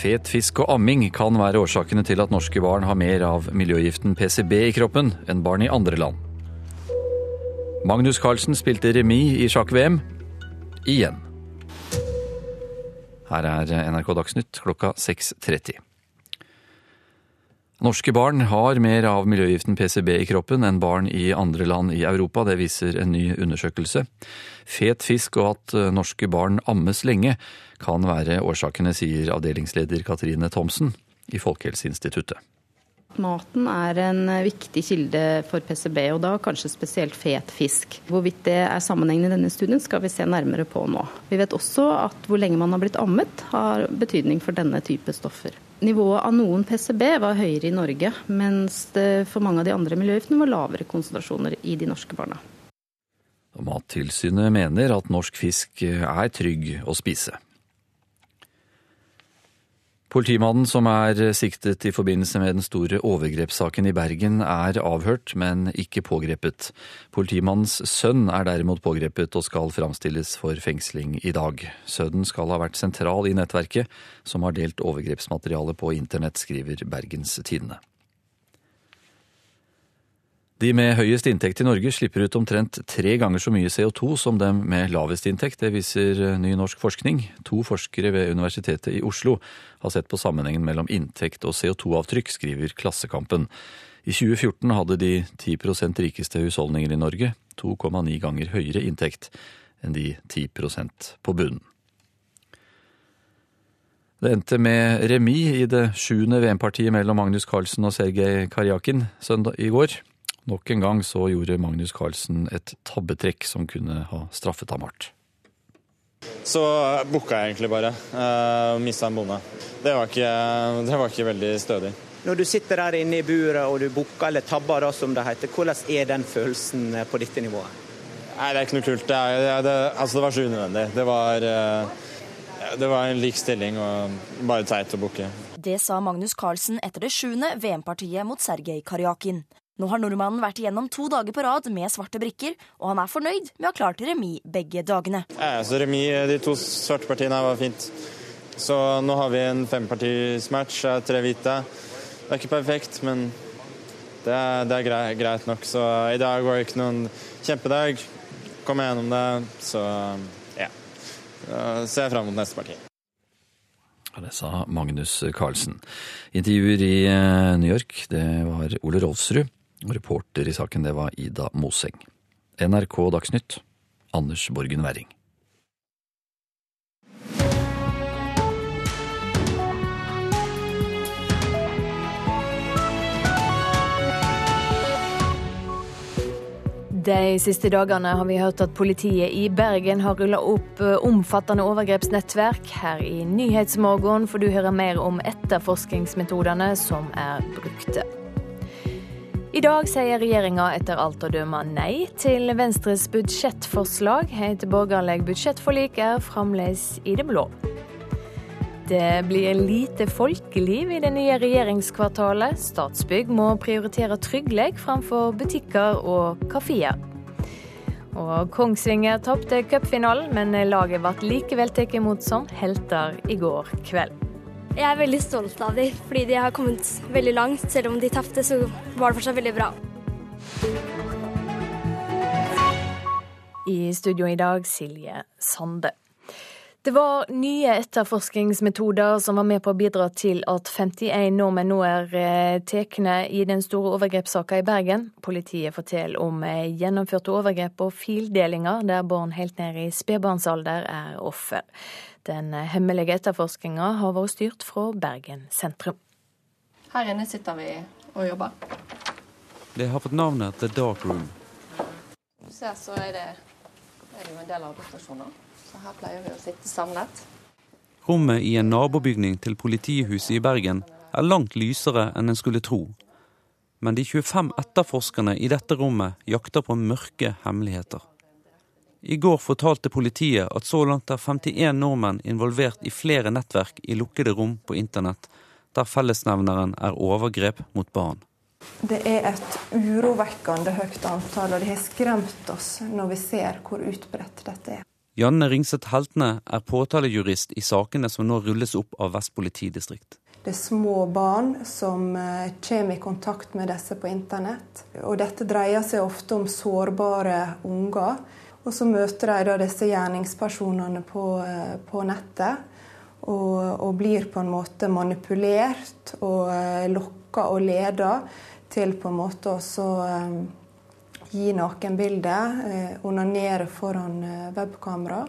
Fet fisk og amming kan være årsakene til at norske barn har mer av miljøgiften PCB i kroppen enn barn i andre land. Magnus Carlsen spilte remis i sjakk-VM igjen. Her er NRK Dagsnytt klokka 6.30. Norske barn har mer av miljøgiften PCB i kroppen enn barn i andre land i Europa. Det viser en ny undersøkelse. Fet fisk og at norske barn ammes lenge kan være årsakene, sier avdelingsleder Katrine Thomsen i Folkehelseinstituttet. Maten er en viktig kilde for PCB, og da kanskje spesielt fet fisk. Hvorvidt det er sammenhengende i denne studien, skal vi se nærmere på nå. Vi vet også at hvor lenge man har blitt ammet, har betydning for denne type stoffer. Nivået av noen PCB var høyere i Norge, mens det for mange av de andre miljøgiftene var lavere konsentrasjoner i de norske barna. Mattilsynet mener at norsk fisk er trygg å spise. Politimannen som er siktet i forbindelse med den store overgrepssaken i Bergen, er avhørt, men ikke pågrepet. Politimannens sønn er derimot pågrepet og skal framstilles for fengsling i dag. Sønnen skal ha vært sentral i nettverket som har delt overgrepsmateriale på internett, skriver Bergens Tidende. De med høyest inntekt i Norge slipper ut omtrent tre ganger så mye CO2 som dem med lavest inntekt. Det viser ny norsk forskning. To forskere ved Universitetet i Oslo har sett på sammenhengen mellom inntekt og CO2-avtrykk, skriver Klassekampen. I 2014 hadde de 10% rikeste husholdninger i Norge 2,9 ganger høyere inntekt enn de 10% på bunnen. Det endte med remis i det sjuende VM-partiet mellom Magnus Carlsen og Sergej Karjakin søndag i går. Nok en gang så gjorde Magnus Carlsen et tabbetrekk som kunne ha straffet ham hardt. Så booka jeg egentlig bare. Uh, Mista en bonde. Det var, ikke, det var ikke veldig stødig. Når du sitter der inne i buret og du booker eller tabber, da, som det heter, hvordan er den følelsen på dette nivået? Nei, Det er ikke noe kult. Det, er, det, altså, det var så unødvendig. Det var, uh, det var en lik stilling og bare teit å booke. Det sa Magnus Carlsen etter det sjuende VM-partiet mot Sergej Karjakin. Nå har nordmannen vært igjennom to dager på rad med svarte brikker, og han er fornøyd med å ha klart remis begge dagene. Ja, så remis de to svarte partiene her var fint. Så nå har vi en fempartismatch, tre hvite. Det er ikke perfekt, men det er, det er greit, greit, nok. Så i dag var det ikke noen kjempedag. Kom jeg gjennom det, så ja. Ser jeg fram mot neste parti. Det sa Magnus Carlsen. Intervjuer i New York, det var Ole Rolfsrud. Reporter i saken det var Ida Moseng. NRK Dagsnytt, Anders Borgen Werring. De siste dagene har vi hørt at politiet i Bergen har rulla opp omfattende overgrepsnettverk. Her i Nyhetsmorgen får du høre mer om etterforskningsmetodene som er brukte. I dag sier regjeringa etter alt å dømme nei til Venstres budsjettforslag. Et borgerlig budsjettforlik er fremdeles i det blå. Det blir lite folkeliv i det nye regjeringskvartalet. Statsbygg må prioritere trygghet framfor butikker og kafeer. Og Kongsvinger tapte cupfinalen, men laget ble likevel tatt imot som helter i går kveld. Jeg er veldig stolt av dem, fordi de har kommet veldig langt. Selv om de tapte, så var det fortsatt veldig bra. I studio i dag, Silje Sande. Det var nye etterforskningsmetoder som var med på å bidra til at 51 nordmenn nå er tatt i den store overgrepssaka i Bergen. Politiet forteller om gjennomførte overgrep og fildelinger der barn helt ned i spedbarnsalder er offer. Den hemmelige etterforskninga har vært styrt fra Bergen sentrum. Her inne sitter vi og jobber. Det har fått navnet The Dark Room. Du ser så er det, er det jo en del arbeidsstasjoner. Så her pleier vi å sitte samlet. Rommet i en nabobygning til politihuset i Bergen er langt lysere enn en skulle tro. Men de 25 etterforskerne i dette rommet jakter på mørke hemmeligheter. I går fortalte politiet at så langt er 51 nordmenn involvert i flere nettverk i lukkede rom på internett, der fellesnevneren er overgrep mot barn. Det er et urovekkende høyt antall, og det har skremt oss når vi ser hvor utbredt dette er. Janne Ringseth Heltene er påtalejurist i sakene som nå rulles opp av Vest politidistrikt. Det er små barn som eh, kommer i kontakt med disse på internett. Og dette dreier seg ofte om sårbare unger. Og så møter de da disse gjerningspersonene på, eh, på nettet. Og, og, blir på en måte manipulert og eh, lokka og leda til på en måte å gi nakenbilder, onanere foran webkamera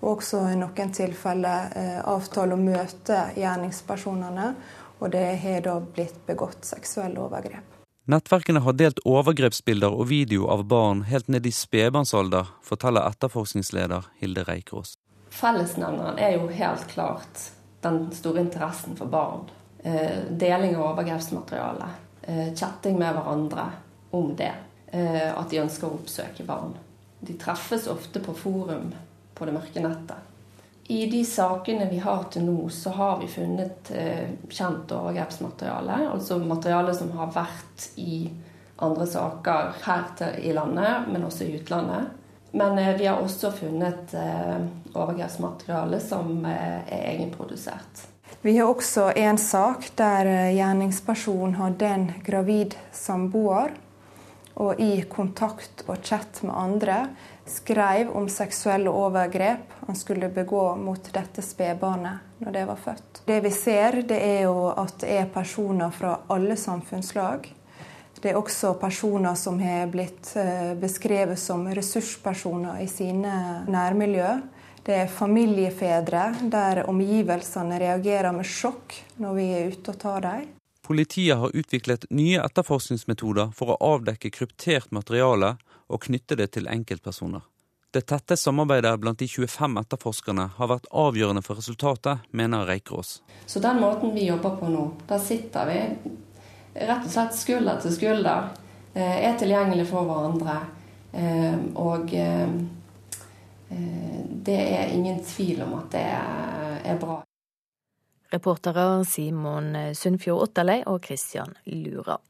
og også i noen tilfeller eh, avtale å møte gjerningspersonene. Og det har da blitt begått seksuelle overgrep. Nettverkene har delt overgrepsbilder og video av barn helt ned i spedbarnsalder, forteller etterforskningsleder Hilde Reikås. Fellesnevneren er jo helt klart den store interessen for barn. Eh, deling av overgrepsmateriale. Eh, chatting med hverandre om det. At de ønsker å oppsøke barn. De treffes ofte på forum på det mørke nettet. I de sakene vi har til nå, så har vi funnet eh, kjent overgrepsmateriale. Altså materiale som har vært i andre saker her til, i landet, men også i utlandet. Men eh, vi har også funnet eh, overgrepsmateriale som eh, er egenprodusert. Vi har også en sak der eh, gjerningspersonen hadde en gravid samboer. Og i kontakt og chat med andre skrev om seksuelle overgrep han skulle begå mot dette spedbarnet når det var født. Det vi ser, det er jo at det er personer fra alle samfunnslag. Det er også personer som har blitt eh, beskrevet som ressurspersoner i sine nærmiljø. Det er familiefedre der omgivelsene reagerer med sjokk når vi er ute og tar dem. Politiet har utviklet nye etterforskningsmetoder for å avdekke kryptert materiale og knytte det til enkeltpersoner. Det tette samarbeidet blant de 25 etterforskerne har vært avgjørende for resultatet, mener Reikerås. Så den måten vi jobber på nå, da sitter vi rett og slett skulder til skulder, eh, er tilgjengelig for hverandre. Eh, og eh, det er ingen tvil om at det er bra. Reportere Simon Sundfjord Otterlei og Christian Lura.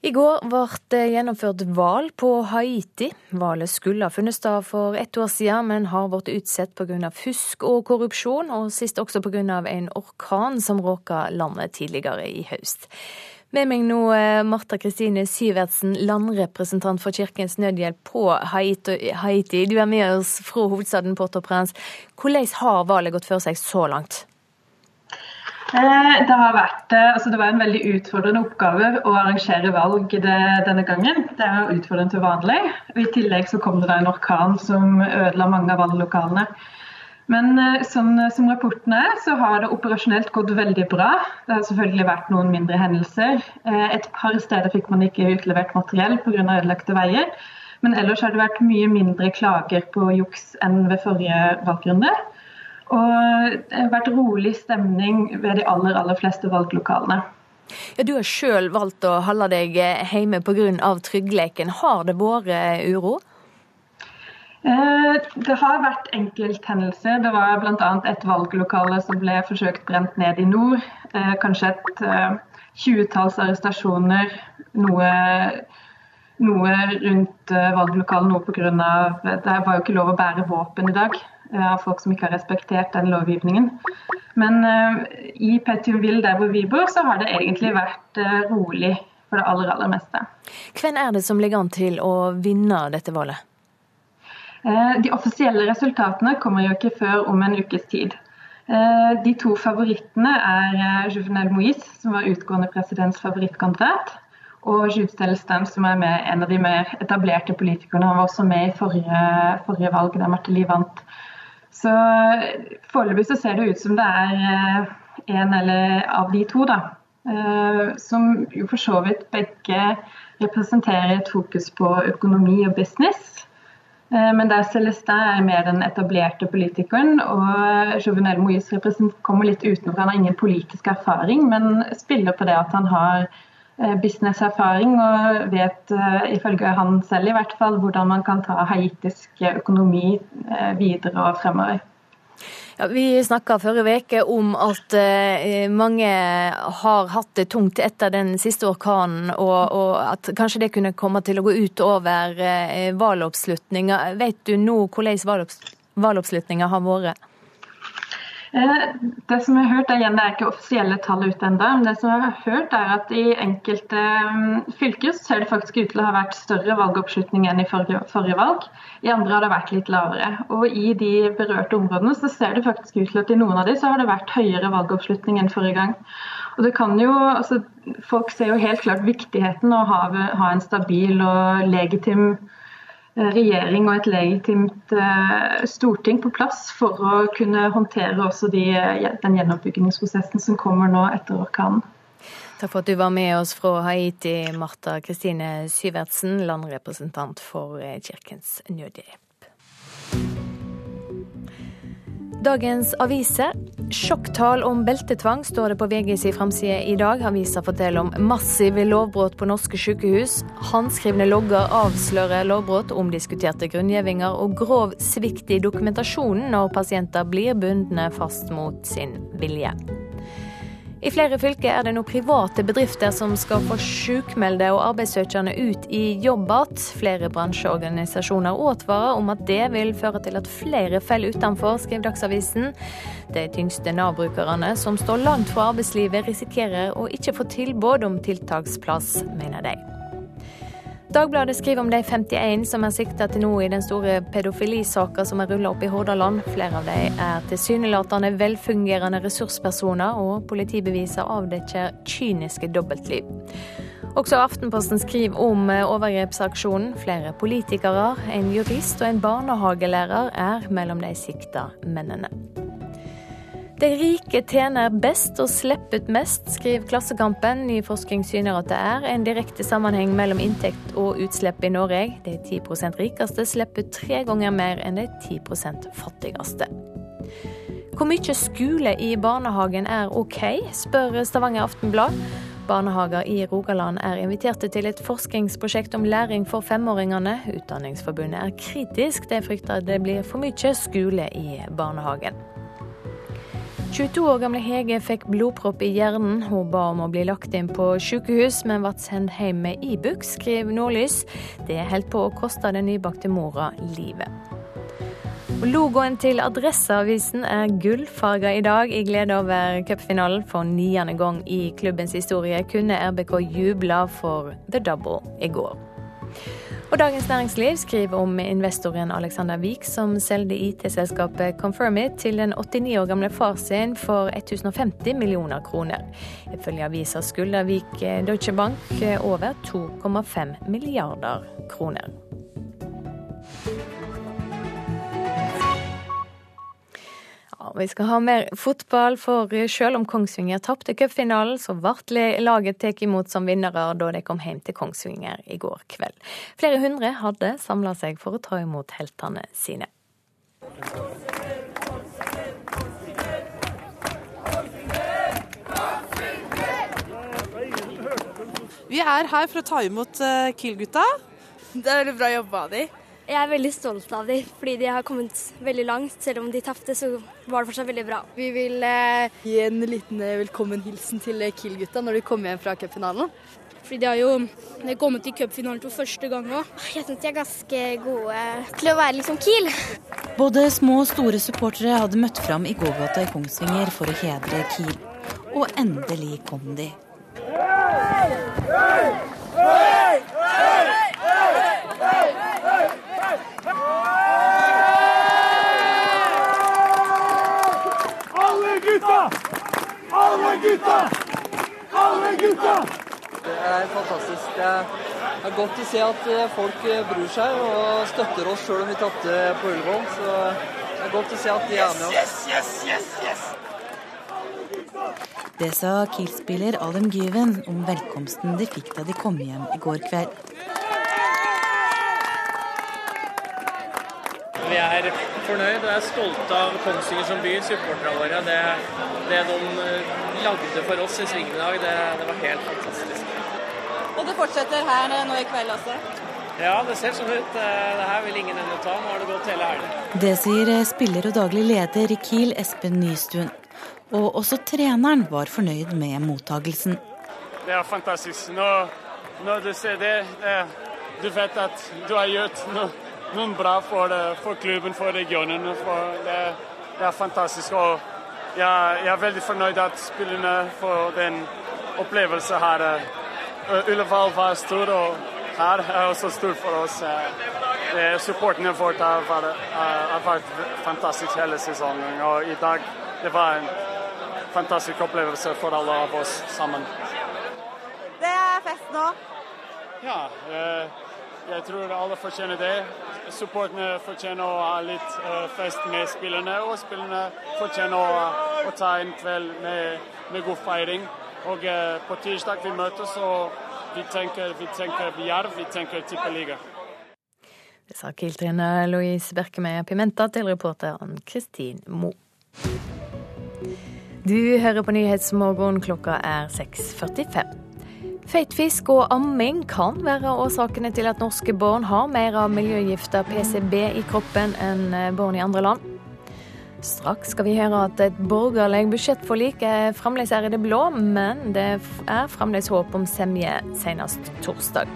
I går ble det gjennomført valg på Haiti. Valget skulle ha funnet sted for ett år siden, men har blitt utsatt pga. fusk og korrupsjon, og sist også pga. en orkan som råket landet tidligere i høst. Med meg nå Marta Kristine Sivertsen, landrepresentant for Kirkens Nødhjelp på Haiti. Du er med oss fra hovedstaden Port-au-Prince. Hvordan har valget gått for seg så langt? Eh, det, har vært, eh, altså det var en veldig utfordrende oppgave å arrangere valg det, denne gangen. Det er utfordrende til vanlig. I tillegg så kom det en orkan som ødela mange av valglokalene. Men eh, sånn som rapporten er, så har det operasjonelt gått veldig bra. Det har selvfølgelig vært noen mindre hendelser. Et par steder fikk man ikke utlevert materiell pga. ødelagte veier. Men ellers har det vært mye mindre klager på juks enn ved forrige valgrunde. Og det har vært rolig stemning ved de aller, aller fleste valglokalene. Ja, du har sjøl valgt å holde deg hjemme pga. tryggleken. Har det vært uro? Eh, det har vært enkelthendelser. Det var bl.a. et valglokale som ble forsøkt brent ned i nord. Eh, kanskje et eh, tjuetalls arrestasjoner. Noe, noe rundt valglokalet, nå pga. Det var jo ikke lov å bære våpen i dag. Eh, av folk som ikke har respektert den lovgivningen. Men uh, i Petionville, der hvor vi bor, så har det egentlig vært uh, rolig for det aller, aller meste. Hvem er det som ligger an til å vinne dette valget? De offisielle resultatene kommer jo ikke før om en ukes tid. De to favorittene er Juvenel Moïse, som var utgående presidents favorittkandidat, og Jude Stelsten, som er med, en av de mer etablerte politikerne. Han var også med i forrige, forrige valg, der Marte Lie vant. Så foreløpig så ser det ut som det er eh, en eller av de to, da. Eh, som jo for så vidt begge representerer et fokus på økonomi og business. Eh, men der Celestin er mer den etablerte politikeren, og Jovenel Moïse kommer litt utenfor. Han har ingen politisk erfaring, men spiller på det at han har businesserfaring og vet, eh, ifølge han selv i hvert fall, hvordan man kan ta haitisk økonomi eh, videre og fremover. Ja, vi snakka forrige uke om at eh, mange har hatt det tungt etter den siste orkanen, og, og, at kanskje det kunne komme til å gå ut over eh, valgoppslutninga. Vet du nå hvordan valgoppslutninga har vært? Eh, det som jeg har hørt, er, igjen, det er ikke offisielle tall ute ennå, det som jeg har hørt er at i enkelte mm, fylker ser det faktisk ut til å ha vært større valgoppslutning enn i forrige, forrige, valg. I andre har det vært litt lavere. Og i de berørte områdene så ser det faktisk ut til at i noen av de så har det vært høyere valgoppslutning enn forrige gang. Og det kan jo, altså, Folk ser jo helt klart viktigheten av å ha, ha en stabil og legitim Eh, regjering og et legitimt eh, storting på plass for å kunne håndtere også de, eh, den gjenoppbyggingsprosessen som kommer nå etter orkanen. Takk for at du var med oss fra Haiti, Marta Kristine Syvertsen, landrepresentant for Kirkens Nødhjelp. Dagens aviser. Sjokktall om beltetvang står det på VGs framside i dag. Avisa forteller om massive lovbrudd på norske sykehus. Håndskrivne logger avslører lovbrudd, omdiskuterte grunngjevinger og grov svikt i dokumentasjonen når pasienter blir bundne fast mot sin vilje. I flere fylker er det nå private bedrifter som skal få sykmelde og arbeidssøkende ut i jobb igjen. Flere bransjeorganisasjoner advarer om at det vil føre til at flere faller utenfor, skriver Dagsavisen. De tyngste Nav-brukerne som står langt fra arbeidslivet, risikerer å ikke få tilbud om tiltaksplass, mener de. Dagbladet skriver om de 51 som er sikta til nå i den store pedofilisaka som er rulla opp i Hordaland. Flere av dem er tilsynelatende velfungerende ressurspersoner, og politibeviser avdekker kyniske dobbeltliv. Også Aftenposten skriver om overgrepsaksjonen. Flere politikere, en jurist og en barnehagelærer er mellom de sikta mennene. De rike tjener best og slipper ut mest, skriver Klassekampen. Ny forskning syner at det er en direkte sammenheng mellom inntekt og utslipp i Norge. De 10 rikeste slipper tre ganger mer enn de 10 fattigste. Hvor mye skole i barnehagen er OK, spør Stavanger Aftenblad. Barnehager i Rogaland er inviterte til et forskningsprosjekt om læring for femåringene. Utdanningsforbundet er kritisk, de frykter det blir for mye skole i barnehagen. 22 år gamle Hege fikk blodpropp i hjernen. Hun ba om å bli lagt inn på sykehus, men ble sendt hjem med Ibux, skriver Nordlys. Det holdt på å koste den nybakte mora livet. Logoen til Adresseavisen er gullfarga i dag, i glede over cupfinalen. For niende gang i klubbens historie kunne RBK jubla for the double i går. Og Dagens Næringsliv skriver om investoren Alexander Wiik som solgte IT-selskapet Confirmit til den 89 år gamle far sin for 1050 millioner kroner. Ifølge avisa skulder Wiik Deutsche Bank over 2,5 milliarder kroner. Vi skal ha mer fotball, for selv om Kongsvinger tapte cupfinalen, så ble laget tatt imot som vinnere da de kom hjem til Kongsvinger i går kveld. Flere hundre hadde samla seg for å ta imot heltene sine. Vi er her for å ta imot eh, Kiel-gutta. Det er veldig bra jobba av dem. Jeg er veldig stolt av dem, fordi de har kommet veldig langt. Selv om de tapte, så var det fortsatt veldig bra. Vi vil eh, gi en liten eh, velkommen-hilsen til eh, Kiel-gutta når de kommer hjem fra cupfinalen. Fordi de har jo de kommet til cupfinalen for første gang òg. Jeg syns de er ganske gode til å være liksom Kiel. Både små og store supportere hadde møtt fram i gågata i Kongsvinger for å hedre Kiel. Og endelig kom de. Hey! Hey! Hey! Alle gutta! Alle gutta! Det er fantastisk. Det er godt å se at eh, folk eh, bryr seg og støtter oss sjøl om vi tapte på Ullevål. Så det er godt å se at de er med oss. Yes, yes, yes, yes, Det sa Kiel-spiller Alem Gyven om velkomsten de fikk da de kom hjem i går kveld. Vi er fornøyd og er stolte av Kongsvinger som by, supporterne våre. Det, det, de eh, lagde for oss i Svingen i dag, det, det, var helt fantastisk. Og det fortsetter her nå i kveld også? Ja, det ser sånn ut. Eh, det her vil ingen ennå ta. Nå har det gått hele helgen. Det sier spiller og daglig leder i Kiel, Espen Nystuen. Og også treneren var fornøyd med mottagelsen. Det er fantastisk. Når, når du ser det, det, du vet at du har gjort noe, noe bra for, for, klubben, for regionen. For det, det, er fantastisk. Og jeg, jeg er veldig fornøyd at spillerne får den opplevelsen her. Ullevål var stor, og her er også stor for oss. Det, supportene våre har vært, har vært fantastisk hele sesongen. Og i dag det var en fantastisk opplevelse for alle av oss sammen. Det er fest nå? Ja, jeg tror alle fortjener det. Supporterne fortjener å ha litt uh, fest med spillerne, og spillerne fortjener å, å ta en kveld med, med god feiring. Og uh, På tirsdag vi møtes, og vi tenker, vi tenker Jerv, vi tenker tippeliga. Det sa Kiel-trener Louise Berkemeier Pimenta til reporteren Kristin Moe. Du hører på Nyhetsmorgen, klokka er 6.45. Feit fisk og amming kan være årsakene til at norske barn har mer av miljøgifta PCB i kroppen enn barn i andre land. Straks skal vi høre at et borgerlig budsjettforlik er fremdeles er i det blå, men det er fremdeles håp om semje senest torsdag.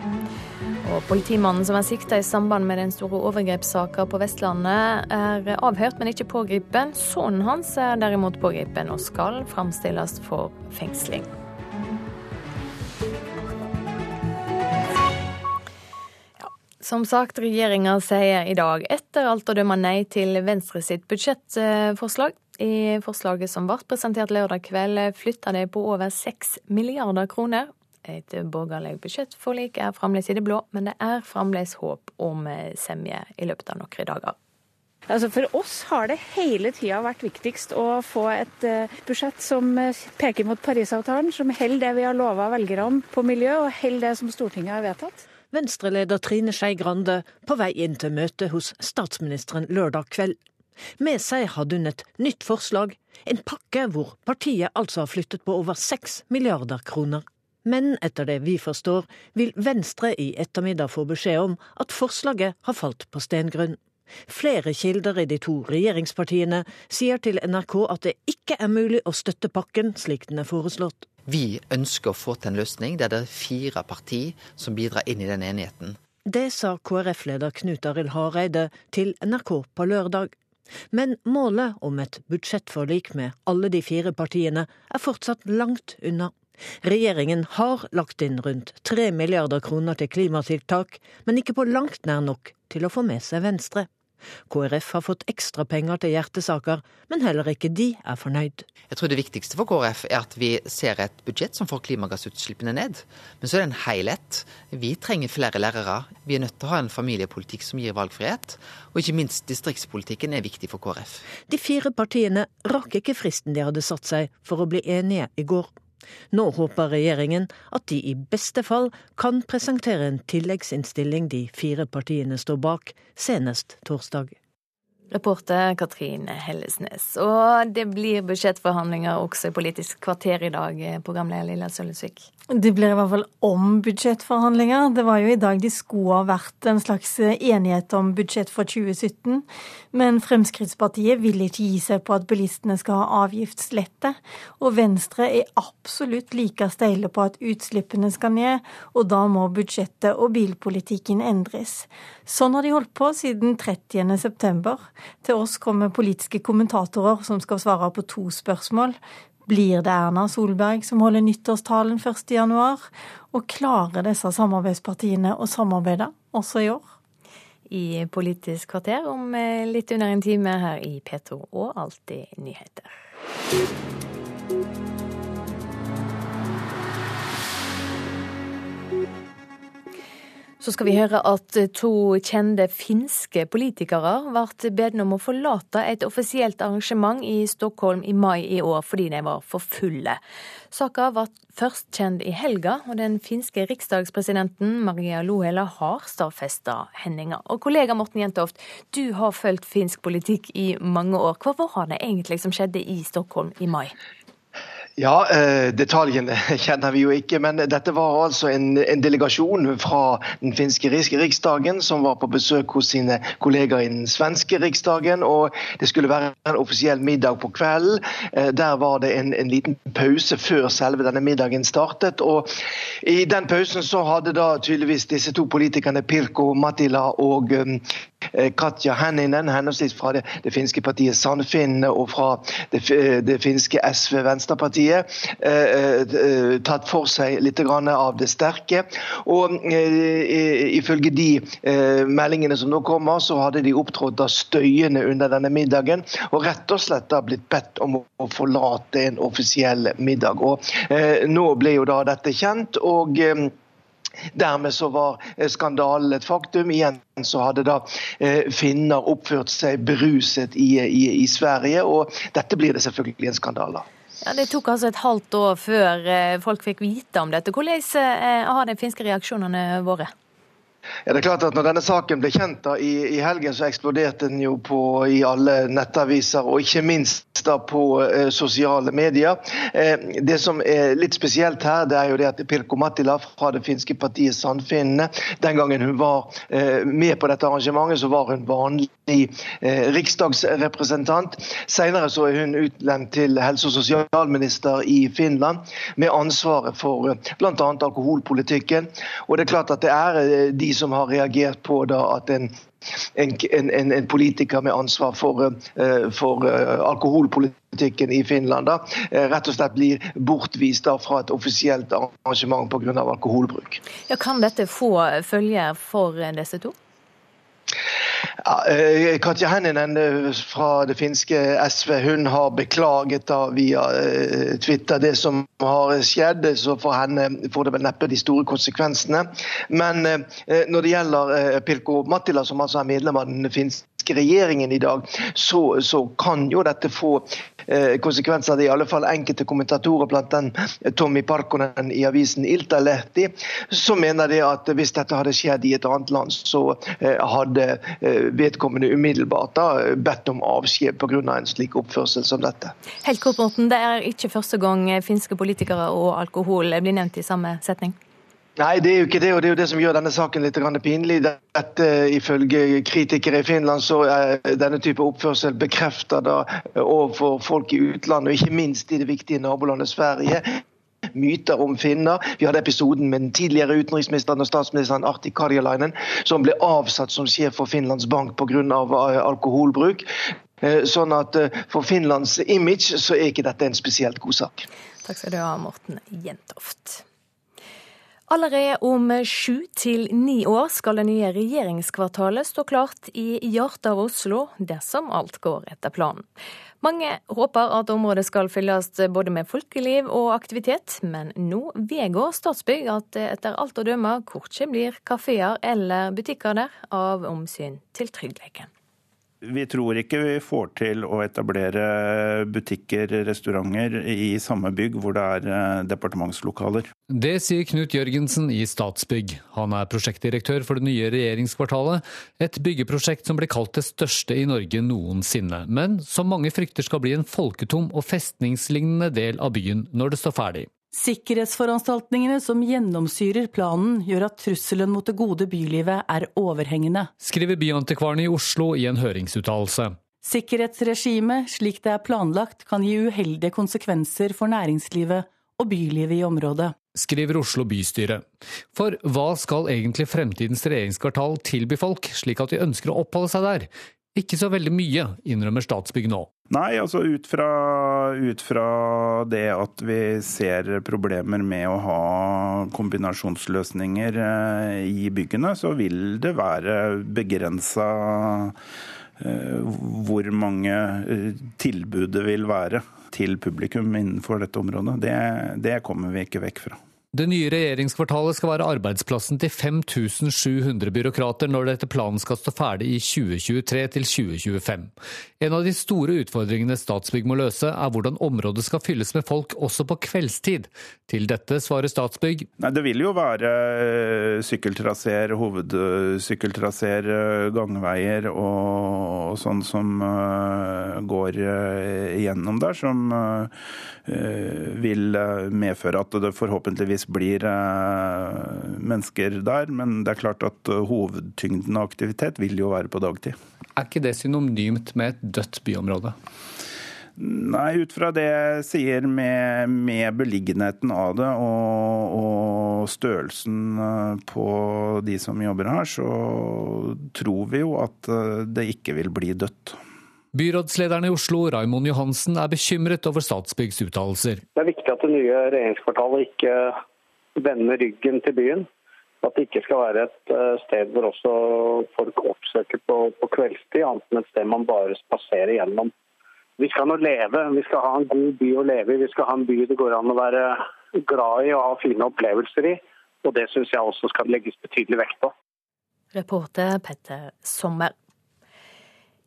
Og Politimannen som er sikta i samband med den store overgrepssaka på Vestlandet, er avhørt, men ikke pågripen. Sønnen hans er derimot pågripen og skal fremstilles for fengsling. Som sagt, regjeringa sier i dag, etter alt å dømme nei til Venstre sitt budsjettforslag. I forslaget som ble presentert lørdag kveld, flytta det på over seks milliarder kroner et borgerlig budsjettforlik er fremdeles i det blå, men det er fremdeles håp om semje i løpet av noen dager. Altså for oss har det hele tida vært viktigst å få et eh, budsjett som eh, peker mot Parisavtalen, som holder det vi har lova velgerne på miljø, og holder det som Stortinget har vedtatt. Venstre-leder Trine Skei Grande på vei inn til møte hos statsministeren lørdag kveld. Med seg hadde hun et nytt forslag, en pakke hvor partiet altså har flyttet på over seks milliarder kroner. Men etter det vi forstår, vil Venstre i ettermiddag få beskjed om at forslaget har falt på stengrunn. Flere kilder i de to regjeringspartiene sier til NRK at det ikke er mulig å støtte pakken slik den er foreslått. Vi ønsker å få til en løsning der det er fire partier som bidrar inn i den enigheten. Det sa KrF-leder Knut Arild Hareide til NRK på lørdag. Men målet om et budsjettforlik med alle de fire partiene er fortsatt langt unna. Regjeringen har lagt inn rundt tre milliarder kroner til klimatiltak, men ikke på langt nær nok til å få med seg Venstre. KrF har fått ekstra penger til hjertesaker, men heller ikke de er fornøyd. Jeg tror det viktigste for KrF er at vi ser et budsjett som får klimagassutslippene ned. Men så er det en helhet. Vi trenger flere lærere. Vi er nødt til å ha en familiepolitikk som gir valgfrihet. Og ikke minst distriktspolitikken er viktig for KrF. De fire partiene rakk ikke fristen de hadde satt seg for å bli enige i går. Nå håper regjeringen at de i beste fall kan presentere en tilleggsinnstilling de fire partiene står bak, senest torsdag. Reporter Katrin Hellesnes. Og det blir budsjettforhandlinger også i Politisk kvarter i dag, programleder Lilla Sølvesvik. Det blir i hvert fall om budsjettforhandlinger. Det var jo i dag de skulle ha vært en slags enighet om budsjett for 2017. Men Fremskrittspartiet vil ikke gi seg på at bilistene skal ha avgiftslette. Og Venstre er absolutt like steile på at utslippene skal ned, og da må budsjettet og bilpolitikken endres. Sånn har de holdt på siden 30. september. Til oss kommer politiske kommentatorer som skal svare på to spørsmål. Blir det Erna Solberg som holder nyttårstalen 1.1, og klarer disse samarbeidspartiene å samarbeide også i år? I Politisk kvarter om eh, litt under en time her i P2 og Alltid nyheter. Så skal vi høre at to kjente finske politikere ble bedt om å forlate et offisielt arrangement i Stockholm i mai i år fordi de var for fulle. Saka ble først kjent i helga, og den finske riksdagspresidenten Maria Lohela har stadfesta hendinga. Og kollega Morten Jentoft, du har fulgt finsk politikk i mange år. Hva var det egentlig som skjedde i Stockholm i mai? Ja, eh, detaljene kjenner vi jo ikke, men dette var altså en, en delegasjon fra den finske riksdagen som var på besøk hos sine kollegaer i den svenske riksdagen. og Det skulle være en offisiell middag på kvelden. Eh, der var det en, en, liten pause før selve denne middagen startet. og I den pausen så hadde da tydeligvis disse to politikerne Pirko Matila og Katja Henninen, henholdsvis fra det, det, finske partiet Sandfinn og fra det, det finske SV Venstrepartiet eh, eh, tatt for seg litt av det sterke. Og eh, Ifølge de meldingene som nå kommer, så hadde de opptrådt støyende under denne middagen. Og rett og slett da blitt bedt om å forlate en offisiell middag. Og Nå ble jo da dette kjent. og Dermed så var skandalen et faktum. Igjen så hadde da finner oppført seg beruset i, i, i Sverige, og dette blir det selvfølgelig en skandale. Ja, Det tok altså et halvt år før eh, folk fikk vite om dette. Hvordan eh, har de finske reaksjonene vært? Ja, det er klart at når denne saken ble kjent da, i, i, helgen, så eksploderte den jo på, i alle nettaviser, og ikke minst da på eh, sosiale medier. Eh, det som er litt spesielt her, det er jo det at Pirko Mattila fra det finske partiet Sandfinnene, den gangen hun var eh, med på dette arrangementet, så var hun vanlig eh, riksdagsrepresentant. Senere så er hun utnevnt til helse- og sosialminister i Finland, med ansvaret for eh, bl.a. alkoholpolitikken. Og det er klart at det er eh, som har reagert på at en, en, en, en, politiker med ansvar for, uh, for uh, alkoholpolitikken i Finland da, uh, rett og slett blir bortvist da, fra et offisielt arrangement pga. alkoholbruk. Ja, kan dette få følger for disse to? Eh, Katja Henninen eh, fra det finske SV hun har beklaget da via eh, Twitter det som har skjedd. Så for henne får det vel neppe de store konsekvensene. Men når det gjelder Pilko Mattila, som altså er medlem av den finske regjeringen i dag, så, så kan jo dette få eh, konsekvenser. Det er i alle fall enkelte kommentatorer, blant den Tommy Parkonen i avisen Iltalehti, som mener det at hvis dette hadde skjedd i et annet land, så eh, hadde eh, vedkommende umiddelbart da, bedt om avskjed pga. en slik oppførsel som dette. Helt kort, Morten, Det er ikke første gang finske politikere og alkohol blir nevnt i samme setning? Nei, det er jo ikke det, og det er jo det som gjør denne saken litt pinlig. Dette, ifølge kritikere i Finland så er denne type oppførsel bekreftet overfor folk i utlandet, og ikke minst i det viktige nabolandet Sverige myter om finner. Vi hadde episoden med den tidligere utenriksministeren og statsministeren Arti Karjalainen, som ble avsatt som sjef for Finlands Bank pga. Eh, alkoholbruk. Eh, sånn at eh, For Finlands image så er ikke dette en spesielt god sak. Takk skal du ha, Morten Jentoft. Allerede om sju til ni år skal det nye regjeringskvartalet stå klart i hjertet av Oslo, dersom alt går etter planen. Mange håper at området skal fylles både med folkeliv og aktivitet, men nå vedgår Statsbygg at det etter alt å dømme korkje blir kafeer eller butikker der, av omsyn til tryggheten. Vi tror ikke vi får til å etablere butikker, restauranter i samme bygg hvor det er eh, departementslokaler. Det sier Knut Jørgensen i Statsbygg. Han er prosjektdirektør for det nye regjeringskvartalet, et byggeprosjekt som blir kalt det største i Norge noensinne, men som mange frykter skal bli en folketom og festningslignende del av byen når det står ferdig. Sikkerhetsforanstaltningene som gjennomsyrer planen, gjør at trusselen mot det gode bylivet er overhengende. Skriver Byantikvaren i Oslo i en høringsuttalelse. Sikkerhetsregimet, slik det er planlagt, kan gi uheldige konsekvenser for næringslivet og bylivet i området. Skriver Oslo bystyre. For hva skal egentlig fremtidens regjeringskvartal tilby folk, slik at de ønsker å oppholde seg der? Ikke så veldig mye, innrømmer Statsbygg nå. Nei, altså ut fra, ut fra, det at vi ser problemer med å ha kombinasjonsløsninger eh, i byggene, så vil det være begrensa eh, hvor mange tilbudet tilbud det vil være til publikum innenfor dette området. Det, det kommer vi ikke vekk fra. Det nye regjeringskvartalet skal være arbeidsplassen til 5700 byråkrater når det etter planen skal stå ferdig i 2023 til 2025. En av de store utfordringene Statsbygg må løse, er hvordan området skal fylles med folk også på kveldstid. Til dette svarer Statsbygg. Nei, det vil jo være eh, sykkeltraseer, hovedsykkeltraseer, eh, gangveier og, sånn som uh, går gjennom der, som vil medføre at det forhåpentligvis blir eh, mennesker der. Men det er klart at eh, hovedtyngden av aktivitet vil jo være på dagtid. Er ikke det synonymt med et dødt byområde? Nei, ut fra det jeg sier med, med beliggenheten av det og, og, størrelsen eh, på de som jobber her, så tror vi jo at det ikke vil bli dødt. Byrådslederen i Oslo, Raimond Johansen, er bekymret over Statsbyggs uttalelser. Det er viktig at det nye regjeringskvartalet ikke vende ryggen til byen. At det ikke skal være et eh, sted hvor også folk oppsøker på, på kveldstid, annet enn et sted man bare spaserer gjennom. Vi skal nå leve, vi skal ha en god by å leve i. Vi skal ha en by det går an å være glad i og ha fine opplevelser i. Og det syns jeg også skal legges betydelig vekt på. Reporter Petter Sommer.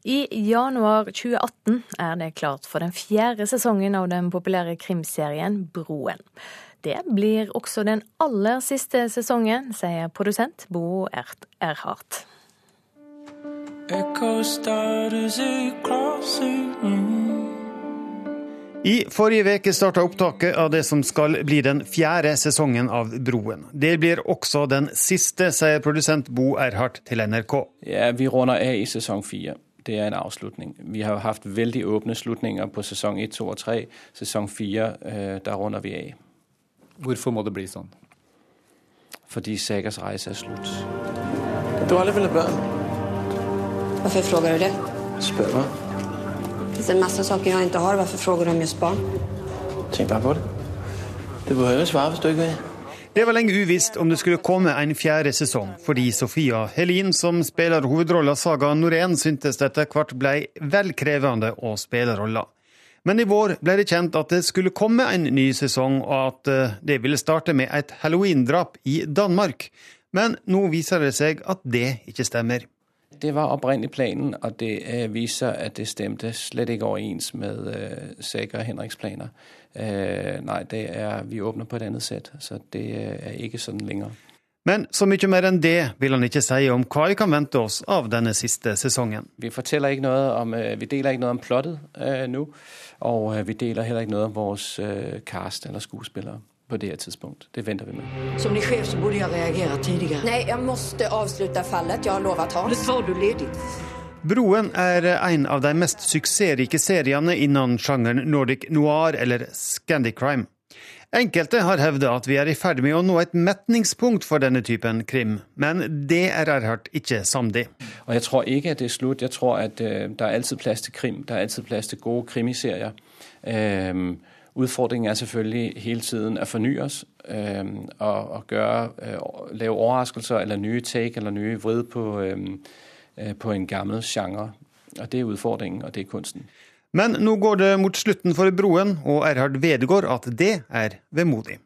I januar 2018 er det klart for den fjerde sesongen av den populære krimserien Broen. Det blir også den aller siste sesongen, sier produsent Bo Erhardt. I forrige uke starta opptaket av det som skal bli den fjerde sesongen av Broen. Det blir også den siste, sier produsent Bo Erhardt til NRK. Ja, Vi runder av i sesong fire. Det er en avslutning. Vi har hatt veldig åpne slutninger på sesong 1, 2 og 3. Sesong 4, øh, der runder vi av. Hvorfor må det bli sånn? Fordi Sagas reise er slutt. Du har aldri villet barn. Hvorfor spør du det? Spør meg. Det er masse saker jeg ikke har. Hvorfor spør du om just barn? Tenk bare på det. Du behøver ikke svare hvis du ikke vil. Det var lenge uvisst om det skulle komme en fjerde sesong, fordi Sofia Helin, som spiller hovedrolla Saga Norén, syntes det etter hvert ble vel krevende å spille rolla. Men i vår ble det kjent at det skulle komme en ny sesong, og at eh, det ville starte med et halloween-drap i Danmark. Men nå viser det seg at det ikke stemmer. Det var opprinnelig planen, og det uh, viser at det stemte slett ikke overens med uh, Sager og Henriks planer. Uh, nei, det er, vi åpner på et annet sett, så det er ikke sånn lenger. Men så mye mer enn det vil han ikke si om hva vi kan vente oss av denne siste sesongen. Vi, ikke noe om, vi deler ikke noe om plottet uh, nå. Og øh, vi deler heller ikke noe av vores øh, cast eller skuespillere på det tidspunkt. Det venter vi med. Som din sjef så burde jeg reagere tidligere. Nei, jeg måtte avslutte fallet. Jeg har lovet Hans. Eller tar du ledig? Broen er en av de mest suksessrike seriene innen sjangeren nordic noir eller Scandic crime. Enkelte har hevdet at vi er i ferd med å nå et metningspunkt for denne typen krim, men det er Erhardt ikke samd i. Jeg tror ikke at det er slutt. Jeg tror at uh, det er alltid plass til krim. Det er alltid plass til gode krimiserier. Uh, Udfordringen er selvfølgelig hele tiden å fornye oss øh, og, og gøre, uh, lave overraskelser eller nye take eller nye vrid på, øh, på en gammel sjanger. Og Det er utfordringen, og det er kunsten. Men nå går det mot slutten for Broen, og Erhard vedgår at det er vemodig.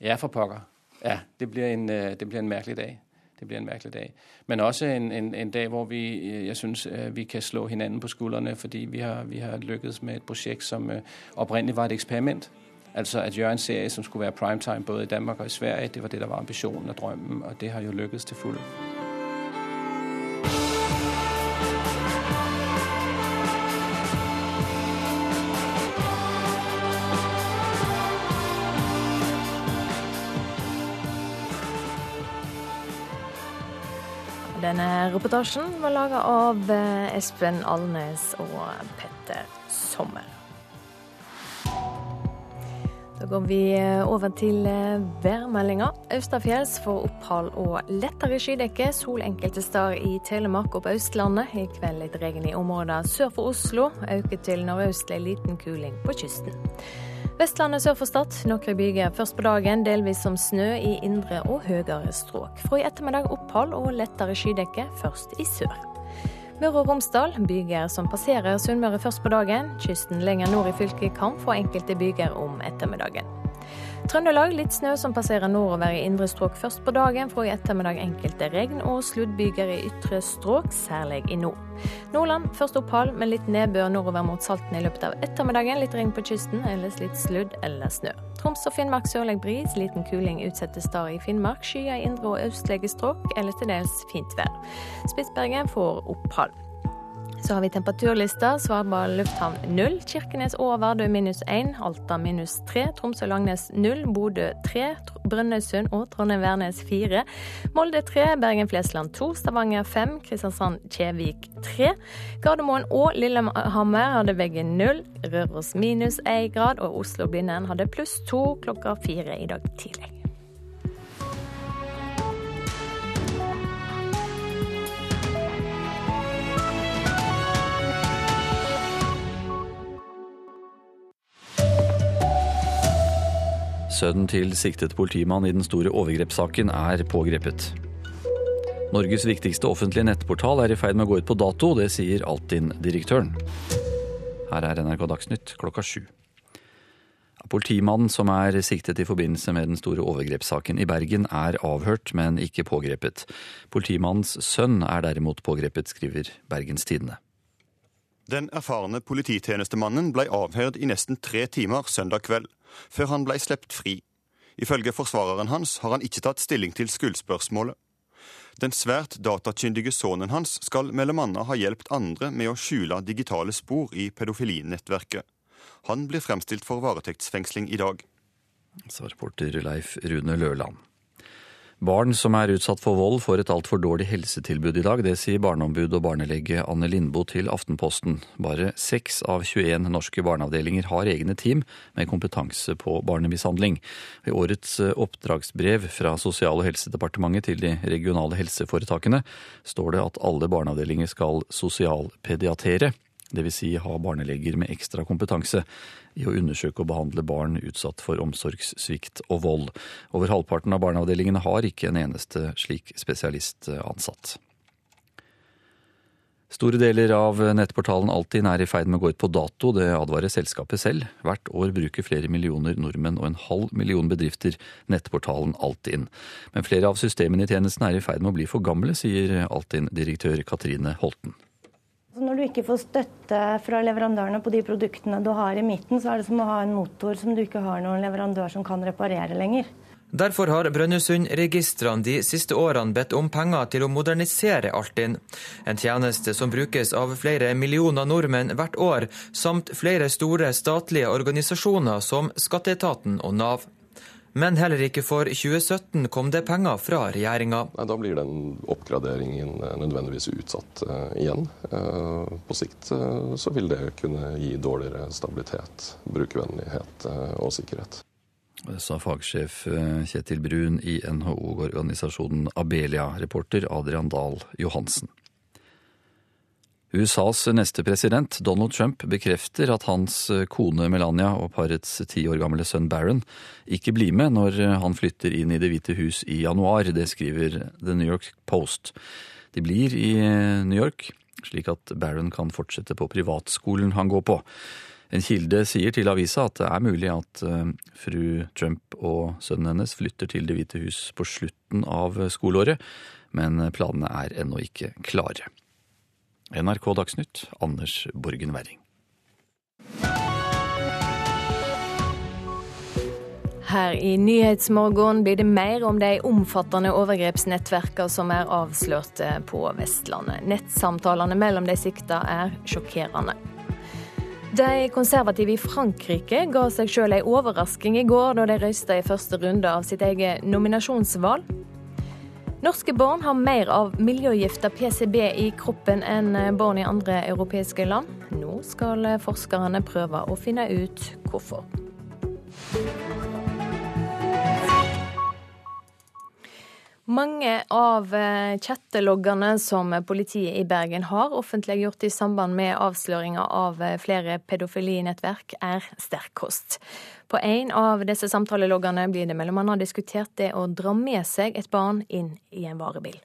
Ja, for pokker. Ja, det blir en, øh, det blir en merkelig dag. Det blir en merkelig dag. Men også en, en, en dag hvor vi, øh, jeg synes, øh, vi kan slå hinanden på skuldrene, fordi vi har, vi har lykkes med et prosjekt som opprinnelig var et eksperiment. Altså at gjøre en serie som skulle være primetime både i Danmark og i Sverige. Det var det der var ambisjonen og drømmen, og det har jo lykkes til fulle. Denne reportasjen var laga av eh, Espen Alnes og Petter Sommer. Da går vi eh, over til eh, værmeldinga. Austafjells får opphold og lettere skydekke. Sol enkelte steder i Telemark og på Østlandet. I kveld litt regn i områder sør for Oslo. Øker til nordøstlig liten kuling på kysten. Vestlandet sør for Stad. Noen byger først på dagen, delvis som snø i indre og høyere strøk. Fra i ettermiddag opphold og lettere skydekke, først i sør. Møre og Romsdal byger som passerer Sunnmøre først på dagen. Kysten lenger nord i fylket kan få enkelte byger om ettermiddagen. Trøndelag litt snø som passerer nordover i indre strøk først på dagen. Fra i ettermiddag enkelte regn og sluddbyger i ytre strøk, særlig i nord. Nordland først opphold, med litt nedbør nordover mot Salten i løpet av ettermiddagen. Litt regn på kysten, ellers litt sludd eller snø. Troms og Finnmark sørlig bris, liten kuling utsatte steder i Finnmark. Skyer i indre og østlige strøk, eller til dels fint vær. Spitsbergen får opphold. Så har vi temperaturlista. Svalbard lufthavn null. Kirkenes og Vardø minus én. Alta minus tre. Tromsø-Langnes null. Bodø tre. Brønnøysund og Trondheim-Værnes fire. Molde tre. Bergen-Flesland to. Stavanger fem. Kristiansand-Kjevik tre. Gardermoen og Lillehammer hadde begge null. Røros minus én grad. Og Oslo-Blindern hadde pluss to klokka fire i dag tidlig. Sønnen til siktet politimann i den store overgrepssaken er pågrepet. Norges viktigste offentlige nettportal er i ferd med å gå ut på dato, det sier Altinn-direktøren. Her er NRK Dagsnytt klokka sju. Politimannen som er siktet i forbindelse med den store overgrepssaken i Bergen, er avhørt, men ikke pågrepet. Politimannens sønn er derimot pågrepet, skriver Bergens Tidende. Den erfarne polititjenestemannen ble avhørt i nesten tre timer søndag kveld før han ble sluppet fri. Ifølge forsvareren hans har han ikke tatt stilling til skyldspørsmålet. Den svært datakyndige sønnen hans skal mellom annet ha hjulpet andre med å skjule digitale spor i pedofilinettverket. Han blir fremstilt for varetektsfengsling i dag. Sa reporter Leif Rune Løland. Barn som er utsatt for vold, får et altfor dårlig helsetilbud i dag. Det sier barneombud og barnelege Anne Lindboe til Aftenposten. Bare seks av 21 norske barneavdelinger har egne team med kompetanse på barnemishandling. I årets eh, oppdragsbrev fra Sosial- og helsedepartementet til de regionale helseforetakene står det at alle barneavdelinger skal sosialpediatere dvs. Si ha barneleger med ekstra kompetanse i å undersøke og behandle barn utsatt for omsorgssvikt og vold. Over halvparten av barneavdelingene har ikke en eneste slik spesialist ansatt. Store deler av nettportalen Altinn er i ferd med å gå ut på dato, det advarer selskapet selv. Hvert år bruker flere millioner nordmenn og en halv million bedrifter nettportalen Altinn. Men flere av systemene i tjenesten er i ferd med å bli for gamle, sier Altinn-direktør Katrine Holten. Når du ikke får støtte fra leverandørene på de produktene du har i midten, så er det som å ha en motor som du ikke har noen leverandør som kan reparere lenger. Derfor har Brønnøysundregistrene de siste årene bedt om penger til å modernisere Altinn. En tjeneste som brukes av flere millioner nordmenn hvert år, samt flere store statlige organisasjoner som Skatteetaten og Nav. Men heller ikke for 2017 kom det penger fra regjeringa. Da blir den oppgraderingen eh, nødvendigvis utsatt uh, igjen. Uh, på sikt uh, så vil det kunne gi dårligere stabilitet, brukervennlighet og sikkerhet. Det sa fagsjef Kjetil Brun i NHO-organisasjonen Abelia, reporter Adrian Dahl Johansen. USAs neste president, Donald Trump, bekrefter at hans kone Melania og parets ti år gamle sønn Barron ikke blir med når han flytter inn i Det hvite hus i januar. Det skriver The New York Post. De blir i New York, slik at Barron kan fortsette på privatskolen han går på. En kilde sier til avisa at det er mulig at eh, fru Trump og sønnen hennes flytter til Det hvite hus på slutten av skoleåret, men planene er ennå ikke klare. NRK Dagsnytt, Anders Borgen Werring. Her i Nyhetsmorgen blir det mer om de omfattende overgrepsnettverkene som er avslørt på Vestlandet. Nettsamtalene mellom de sikta er sjokkerende. De konservative i Frankrike ga seg sjøl ei overrasking i går da de røysta i første runde av sitt eget nominasjonsvalg. Norske barn har mer av miljøgifta PCB i kroppen enn barn i andre europeiske land. Nå skal forskerne prøve å finne ut hvorfor. Mange av chatteloggene som politiet i Bergen har offentliggjort i samband med avsløringa av flere pedofilinettverk, er sterk kost. På en av disse samtaleloggene blir det bl.a. diskutert det å dra med seg et barn inn i en varebil.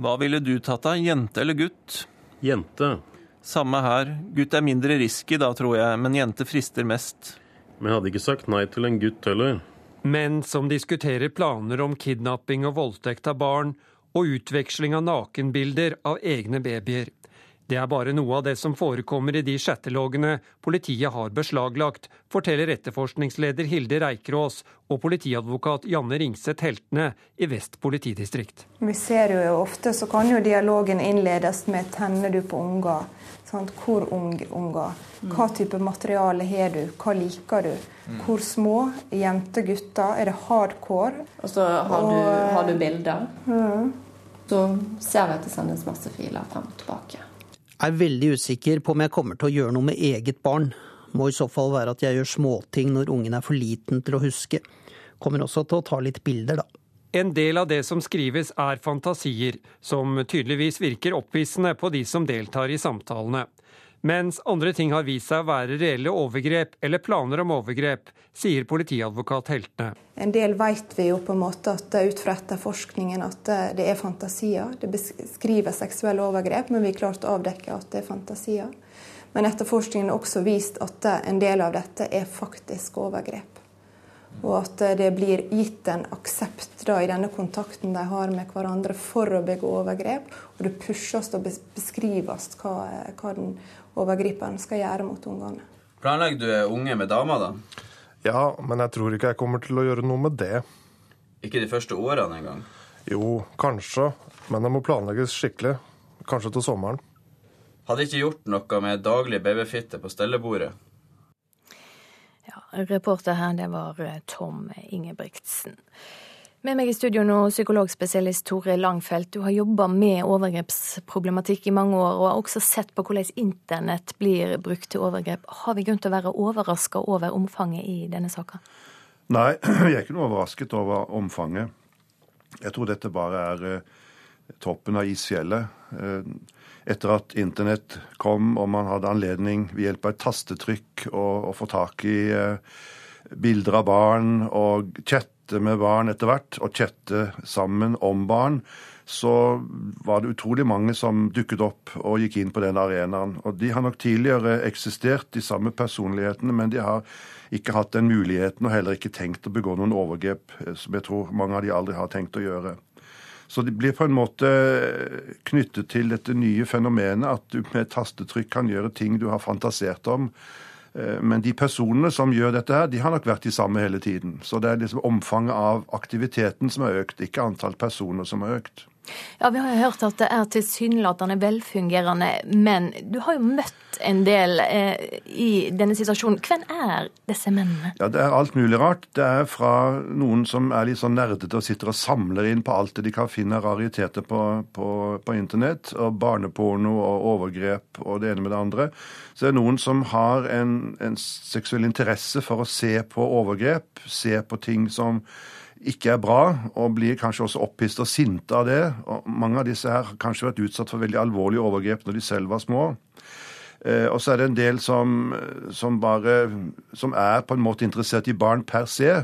Hva ville du tatt av, jente eller gutt? Jente. Samme her. Gutt er mindre risky da, tror jeg, men jente frister mest. Men jeg hadde ikke sagt nei til en gutt heller. Men som diskuterer planer om kidnapping og voldtekt av barn, og utveksling av nakenbilder av egne babyer. Det er bare noe av det som forekommer i de chatteloggene politiet har beslaglagt, forteller etterforskningsleder Hilde Reikerås og politiadvokat Janne Ringseth Heltene i Vest politidistrikt. Vi ser jo ofte så kan jo dialogen innledes med 'tenner du på unger'? Sant? Hvor ung unger? Hva type materiale har du? Hva liker du? Hvor små? Jenter, gutter? Er det hardcore? Og så har, Og, du, har du bilder. Mm. Så ser vi at det sendes masse filer frem og tilbake. Jeg er veldig usikker på om jeg kommer til å gjøre noe med eget barn. Må i så fall være at jeg gjør småting når ungen er for liten til å huske. Kommer også til å ta litt bilder, da. En del av det som skrives er fantasier, som tydeligvis virker opphissende på de som deltar i samtalene. Mens andre ting har vist seg å være reelle overgrep eller planer om overgrep, sier politiadvokat Heltene. En del vet vi jo på en måte at ut fra etterforskningen at det er fantasier. Det beskriver seksuelle overgrep, men vi har klart å avdekke at det er fantasier. Men etterforskningen har også vist at en del av dette er faktisk overgrep. Og at det blir gitt en aksept da, i denne kontakten de har med hverandre for å begå overgrep. Og det pushes og beskrives hva, hva den overgriperen skal gjøre mot ungene. Planlegger du unge med damer, da? Ja, men jeg tror ikke jeg kommer til å gjøre noe med det. Ikke de første årene engang? Jo, kanskje. Men det må planlegges skikkelig. Kanskje til sommeren. Hadde ikke gjort noe med daglig babyfitte på stellebordet? Reporter her, det var eh, Tom Ingebrigtsen. Med meg i studio nå, psykologspesialist Tore Langfelt. Du har jobba med overgrepsproblematikk i mange år, og har også sett på hvordan internett blir brukt til overgrep. Har vi grunn til å være overraska over omfanget i denne saka? Nei, jeg er ikke noe overrasket over omfanget. Jeg tror dette bare er eh, toppen av isfjellet. Eh, etter at internett kom og man hadde anledning ved hjelp av et tastetrykk å, få tak i eh, bilder av barn og chatte med barn etter hvert, og chatte sammen om barn, så var det utrolig mange som dukket opp og gikk inn på den arenaen. Og De har nok tidligere eksistert, de samme personlighetene, men de har ikke hatt den muligheten og heller ikke tenkt å begå noen overgrep, som jeg tror mange av de aldri har tenkt å gjøre. Så de blir på en måte knyttet til dette nye fenomenet at du med et tastetrykk kan gjøre ting du har fantasert om. Men de personene som gjør dette, her, de har nok vært de samme hele tiden. Så det er liksom omfanget av aktiviteten som har økt, ikke antall personer som har økt. Ja, Vi har jo hørt at det er tilsynelatende velfungerende, men du har jo møtt en del eh, i denne situasjonen. Hvem er disse mennene? Ja, Det er alt mulig rart. Det er fra noen som er litt sånn nerdete og sitter og samler inn på alt det de kan finne av rariteter på, på, på internett. og Barneporno og overgrep og det ene med det andre. Så det er noen som har en, en seksuell interesse for å se på overgrep, se på ting som ikke er bra, og blir kanskje også opphisset og sinte av det. Og mange av disse her har kanskje vært utsatt for veldig alvorlige overgrep når de selv var små. Eh, og så er det en del som, som, bare som er på en måte interessert i barn per se,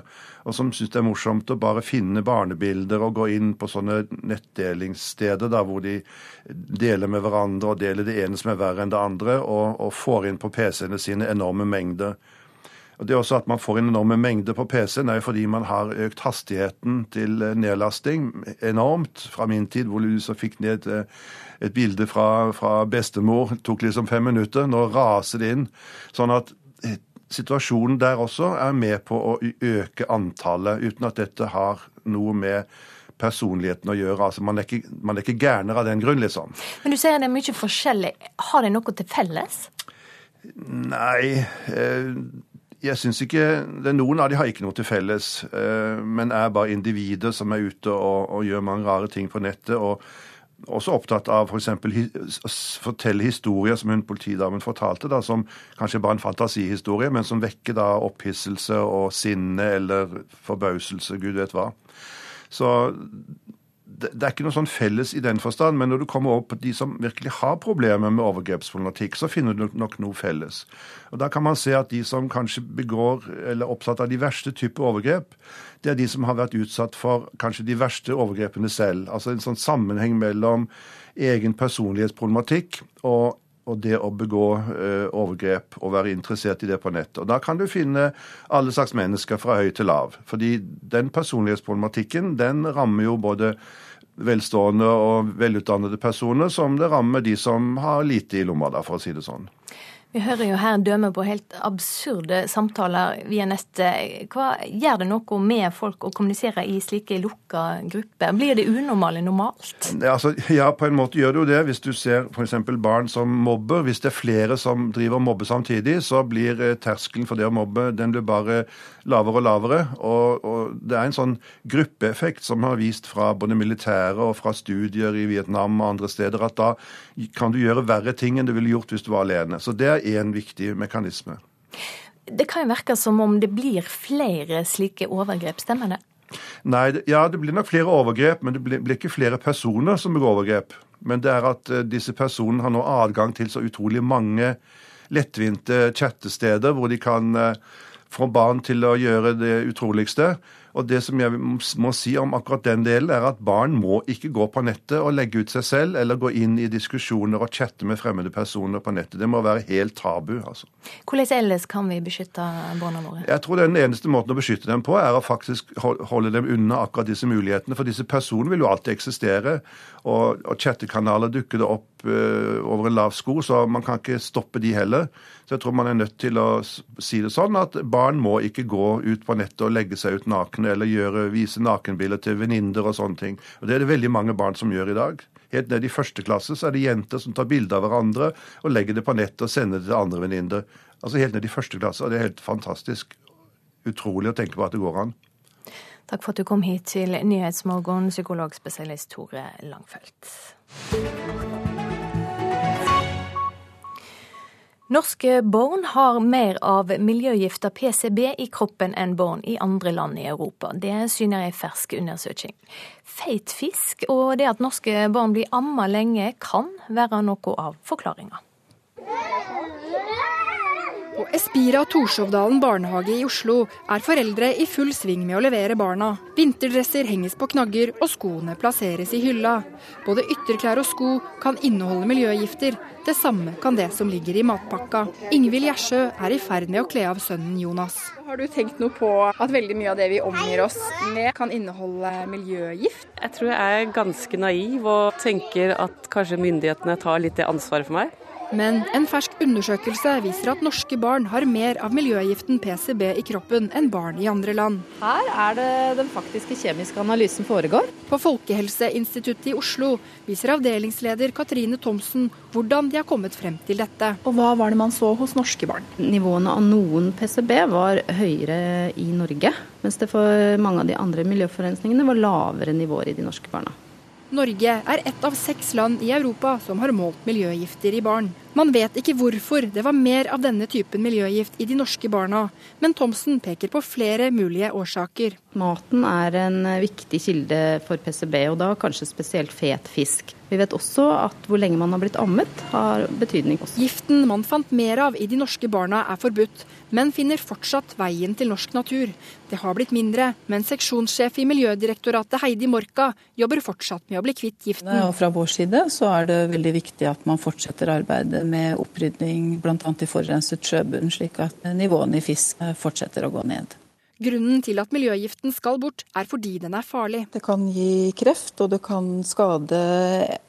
og som syns det er morsomt å bare finne barnebilder og gå inn på sånne nettdelingssteder da, hvor de deler med hverandre og deler det ene som er verre enn det andre, og, og får inn på PC-ene sine enorme mengder. Og det er også At man får en enorme mengde på PC-en, er jo fordi man har økt hastigheten til nedlasting enormt. Fra min tid, hvor du så fikk ned et bilde fra, fra bestemor, det tok liksom fem minutter. Nå raser det inn. Sånn at situasjonen der også er med på å øke antallet, uten at dette har noe med personligheten å gjøre. Altså, man er ikke, man er ikke gærner av den grunn, liksom. Men du sier det er mye forskjellig. Har de noe til felles? Nei. Eh, jeg syns ikke det, Noen av de har ikke noe til felles, eh, men er bare individer som er ute og, og gjør mange rare ting på nettet. og også opptatt av f.eks. å fortelle historier som hun politidamen fortalte, da, som kanskje bare en fantasihistorie, men som vekker da opphisselse og sinne eller forbauselse, gud vet hva. Så det, det er ikke noe sånn felles i den forstand, men når du kommer opp på de som virkelig har problemer med overgrepsproblematikk, så finner du nok noe felles. Og Da kan man se at de som kanskje begår eller er opptatt av de verste typer overgrep, det er de som har vært utsatt for kanskje de verste overgrepene selv. Altså en sånn sammenheng mellom egen personlighetsproblematikk og og det å begå eh, overgrep og være interessert i det på nettet. Og Da kan du finne alle slags mennesker fra høy til lav. Fordi den personlighetsproblematikken den rammer jo både velstående og velutdannede personer, som det rammer de som har lite i lomma, da, for å si det sånn. Vi hører jo her dømme på helt absurde samtaler via nettet. Hva Gjør det noe med folk å kommunisere i slike lukka grupper? Blir det unormale normalt? Altså, ja, på en måte gjør det jo det. Hvis du ser f.eks. barn som mobber. Hvis det er flere som driver og mobber samtidig, så blir eh, terskelen for det å mobbe den blir bare lavere og lavere. Og, og det er en sånn gruppeeffekt som har vist fra både militære og fra studier i Vietnam og andre steder, at da kan du gjøre verre ting enn du ville gjort hvis du var alene. Så det er én viktig mekanisme. Det kan jo virke som om det blir flere slike overgrep, stemmer det? Nei, ja, det blir nok flere overgrep, men det blir, blir ikke flere personer som begår overgrep. Men det er at uh, disse personene har nå adgang til så utrolig mange lettvinte chattesteder hvor de kan uh, få barn til å gjøre det utroligste. Og det som jeg må si om akkurat den delen, er at barn må ikke gå på nettet og legge ut seg selv, eller gå inn i diskusjoner og chatte med fremmede personer på nettet. Det må være helt tabu. altså. Hvordan ellers kan vi beskytte barna våre? Jeg tror den eneste måten å beskytte dem på, er å faktisk holde dem unna akkurat disse mulighetene. For disse personene vil jo alltid eksistere, og, og chattekanaler dukker det opp uh, over en lav sko, så man kan ikke stoppe de heller. Så jeg tror man er nødt til å si det sånn at barn må ikke gå ut på nettet og legge seg ut nakne eller gjøre, vise nakenbilder til venninner og sånne ting. Og Det er det veldig mange barn som gjør i dag. Helt ned i første klasse så er det jenter som tar bilder av hverandre og legger det på nettet og sender det til andre venninner. Altså helt ned i første klasse, og det er helt fantastisk. Utrolig å tenke på at det går an. Takk for at du kom hit til Nyhetsmorgen, psykologspesialist Tore Langfeldt. Norske barn har mer av miljøgifta PCB i kroppen enn barn i andre land i Europa. Det syner ei fersk undersøking. Feit fisk og det at norske barn blir amma lenge, kan være noe av forklaringa. På Espira Torshovdalen barnehage i Oslo er foreldre i full sving med å levere barna. Vinterdresser henges på knagger, og skoene plasseres i hylla. Både ytterklær og sko kan inneholde miljøgifter. Det samme kan det som ligger i matpakka. Ingvild Gjersjø er i ferd med å kle av sønnen Jonas. Har du tenkt noe på at veldig mye av det vi omgir oss med, kan inneholde miljøgift? Jeg tror jeg er ganske naiv og tenker at kanskje myndighetene tar litt det ansvaret for meg. Men en fersk undersøkelse viser at norske barn har mer av miljøgiften PCB i kroppen enn barn i andre land. Her er det den faktiske kjemiske analysen foregår. På Folkehelseinstituttet i Oslo viser avdelingsleder Katrine Thomsen hvordan de har kommet frem til dette. Og Hva var det man så hos norske barn? Nivåene av noen PCB var høyere i Norge, mens det for mange av de andre miljøforurensningene var lavere nivåer i de norske barna. Norge er ett av seks land i Europa som har målt miljøgifter i barn. Man vet ikke hvorfor det var mer av denne typen miljøgift i de norske barna, men Thomsen peker på flere mulige årsaker. Maten er en viktig kilde for PCB, og da kanskje spesielt fet fisk. Vi vet også at hvor lenge man har blitt ammet, har betydning også. Giften man fant mer av i de norske barna er forbudt, men finner fortsatt veien til norsk natur. Det har blitt mindre, men seksjonssjef i Miljødirektoratet Heidi Morka jobber fortsatt med å bli kvitt giften. Og fra vår side så er det veldig viktig at man fortsetter arbeidet med opprydning bl.a. i forurenset sjøbunn, slik at nivåene i fisk fortsetter å gå ned. Grunnen til at miljøgiften skal bort, er fordi den er farlig. Det kan gi kreft, og det kan skade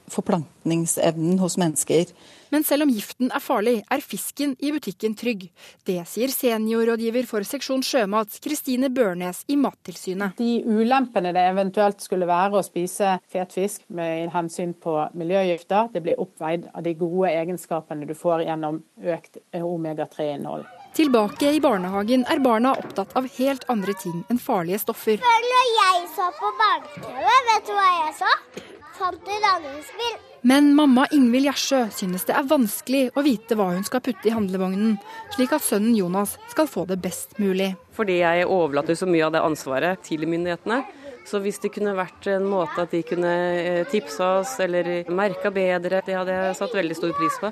forplantningsevnen hos mennesker. Men selv om giften er farlig, er fisken i butikken trygg. Det sier seniorrådgiver for seksjon sjømat, Kristine Børnes i Mattilsynet. De ulempene det eventuelt skulle være å spise fet fisk med hensyn på miljøgifter, det blir oppveid av de gode egenskapene du får gjennom økt omega-3-innhold. Tilbake i barnehagen er barna opptatt av helt andre ting enn farlige stoffer. Før når jeg så på barne-TV, vet du hva jeg et landingsspill. Men mamma Ingvild Gjersjø synes det er vanskelig å vite hva hun skal putte i handlevognen, slik at sønnen Jonas skal få det best mulig. Fordi jeg overlater så mye av det ansvaret til myndighetene. Så hvis det kunne vært en måte at de kunne tipsa oss eller merka bedre, det hadde jeg satt veldig stor pris på.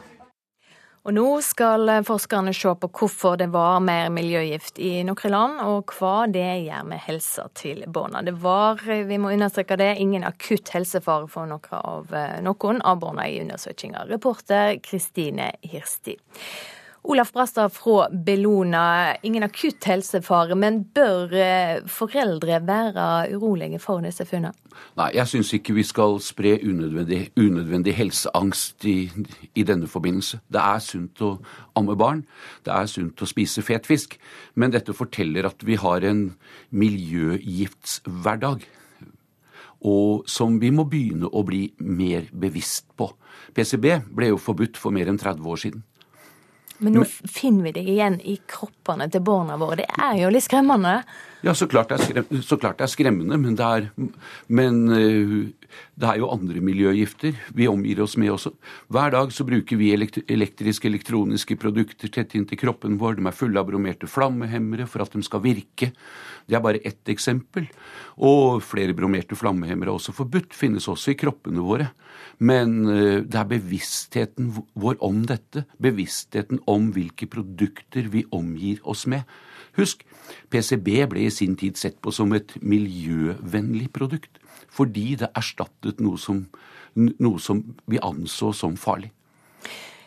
Og nå skal forskerne se på hvorfor det var mer miljøgift i noen land, og hva det gjør med helsa til barna. Det var, vi må understreke det, ingen akutt helsefare for noen av, noen av barna i undersøkelsen. Reporter Kristine Hirsti. Olaf Brastad fra Bellona, ingen akutt helsefare, men bør eh, foreldre være urolige for disse funnene? Nei, jeg syns ikke vi skal spre unødvendig, unødvendig helseangst i, i, denne forbindelse. Det er sunt å amme barn, det er sunt å spise fet fisk, men dette forteller at vi har en miljøgiftshverdag. Og som vi må begynne å bli mer bevisst på. PCB ble jo forbudt for mer enn 30 år siden. Men nå Men, finner vi det igjen i kroppene til barna våre. Det er jo litt skremmende. Ja, så klart det er, skremmende, så klart det er skremmende men, det er, men uh, det er jo andre miljøgifter vi omgir oss med også. Hver dag så bruker vi elektriske, elektroniske produkter tett inntil kroppen vår. De er fulle av bromerte flammehemmere for at de skal virke. Det er bare ett eksempel. Og flere bromerte flammehemmere er også forbudt, finnes også i kroppene våre. Men uh, det er bevisstheten vår om dette, bevisstheten om hvilke produkter vi omgir oss med. Husk, PCB ble i sin tid sett på som et miljøvennlig produkt fordi det erstattet noe som, noe som vi anså som farlig.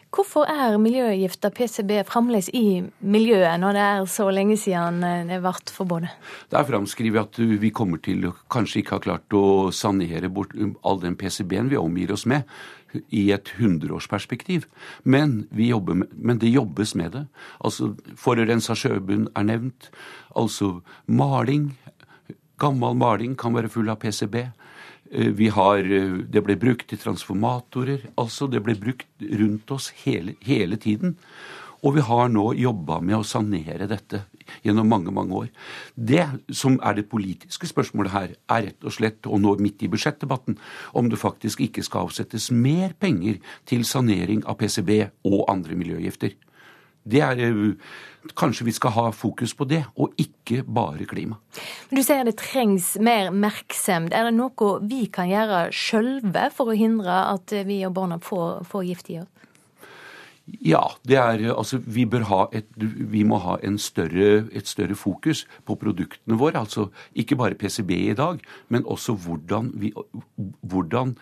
Hvorfor er miljøgifta PCB fremdeles i miljøet, når det er så lenge siden det ble forbudt? Det er framskrevet at vi kommer til kanskje ikke ha klart å sanere bort all den PCB-en vi omgir oss med i et hundreårsperspektiv. Men, men det jobbes med det. Altså, Forurensa sjøbunn er nevnt. Altså maling. Gammel maling kan være full av PCB. Eh, vi har, eh, det ble brukt i transformatorer. Altså, det ble brukt rundt oss hele, hele tiden. Og vi har nå jobba med å sanere dette gjennom mange, mange år. Det som er det politiske spørsmålet her, er rett og slett, og nå midt i budsjettdebatten, om det faktisk ikke skal avsettes mer penger til sanering av PCB og andre miljøgifter. Det er eh, Kanskje vi skal ha fokus på det, og ikke bare klima. Men Du sier det trengs mer merksemd. Er det noe vi kan gjøre sjølve for å hindre at vi og barna får, får gift i oss? Ja, det er, altså, vi, et, vi må ha større, et større fokus på produktene våre. altså Ikke bare PCB i dag, men også hvordan vi, hvordan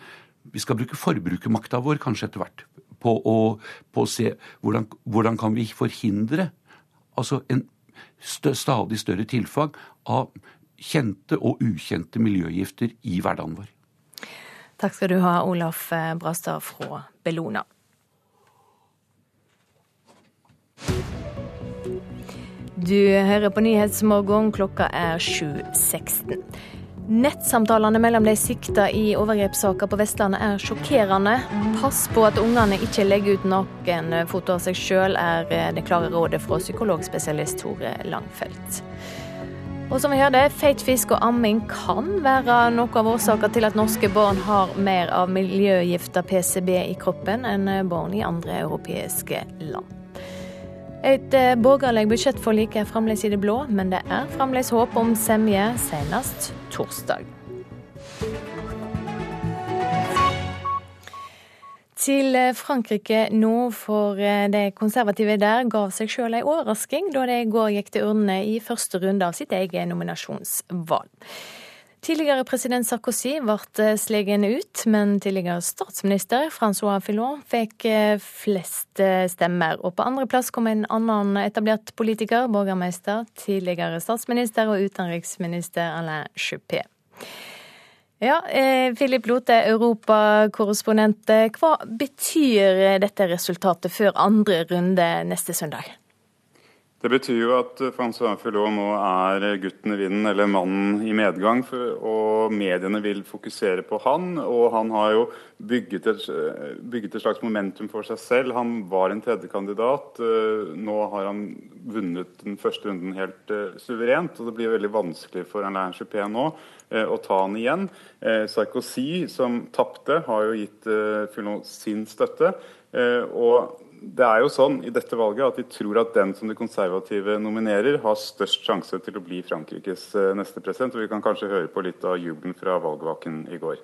vi skal bruke forbrukermakta vår kanskje etter hvert. På å, på se hvordan, hvordan kan vi forhindre altså en stø, stadig større tilfang av kjente og ukjente miljøgifter i hverdagen vår. Takk skal du ha, Olaf Brastad fra Bellona. Du hører på Nyhetsmorgen, klokka er 7.16. Nettsamtalene mellom de sikta i overgrepssaker på Vestlandet er sjokkerende. Pass på at ungene ikke legger ut noen foto av seg sjøl, er det klare rådet fra psykologspesialist Tore Langfelt. Og som vi hørte, feit fisk og amming kan være noe av årsaken til at norske barn har mer av miljøgifta PCB i kroppen enn barn i andre europeiske land. Et eh, borgerlig budsjettforlik er fremdeles i det blå, men det er fremdeles håp om semje senest torsdag. Til eh, Frankrike nå, for eh, de konservative der gav seg sjøl ei overrasking da de i går gikk til urnene i første runde av sitt eget nominasjonsvalg. Tidligere president Sarkozy ble slegen ut, men tidligere statsminister Francois Fillon fikk eh, flest eh, stemmer. Og på andreplass kom en annen etablert politiker, borgermester, tidligere statsminister og utenriksminister Alain Juppé. Ja, eh, Philip Lote, europakorrespondent. Hva betyr dette resultatet før andre runde neste søndag? Det betyr jo at Francois Fillon nå er gutten i vinden, eller mannen i medgang. og mediene vil fokusere på han. Og han har jo bygget et, bygget et slags momentum for seg selv. Han var en tredjekandidat. Nå har han vunnet den første runden helt suverent. Og det blir veldig vanskelig for Alain Juppé nå å ta han igjen. Sarkozy, som tapte, har jo gitt Fillon sin støtte. og det er jo sånn i dette valget at de tror at den som de konservative nominerer, har størst sjanse til å bli Frankrikes neste president. og Vi kan kanskje høre på litt av jubelen fra valgvaken i går.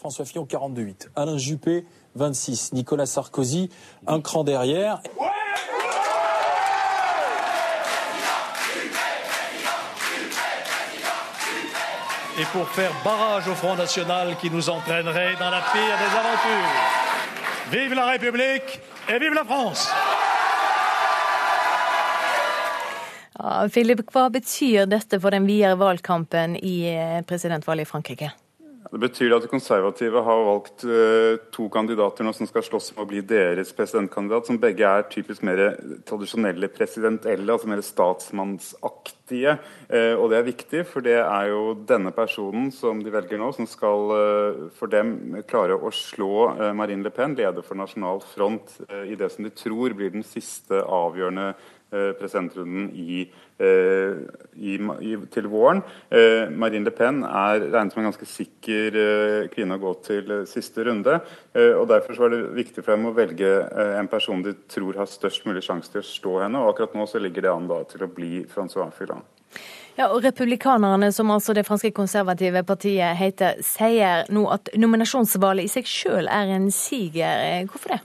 François Fillon 42, Alain Juppé 26. Nicolas Sarkozy, un cran derrière. et pour faire barrage au Front National qui nous entraînerait dans la pire des aventures. Vive la République et vive la France! Ja, Philip, hva betyr dette for den videre valgkampen i eh, presidentvalget i Frankrike? Det betyr at de konservative har valgt uh, to kandidater nå som skal slåss om å bli deres presidentkandidat, som begge er typisk mer tradisjonelle presidentelle, altså mer statsmannsaktige. Uh, og det er viktig, for det er jo denne personen som de velger nå, som skal uh, for dem klare å slå Marine Le Pen, leder for Nasjonal Front, i det som de tror blir den siste avgjørende Eh, presidentrunden i, eh, i, i, til våren. Eh, Marine Le Pen er regnet som en ganske sikker kvinne å gå til siste runde. og Derfor var det viktig for dem å velge en person de tror har størst mulig sjanse til å slå henne. og Akkurat nå så ligger det an da til å bli Francois Fillon. Ja, og Republikanerne, som altså det franske konservative partiet heter, sier nå at nominasjonsvalget i seg sjøl er en siger. Hvorfor det?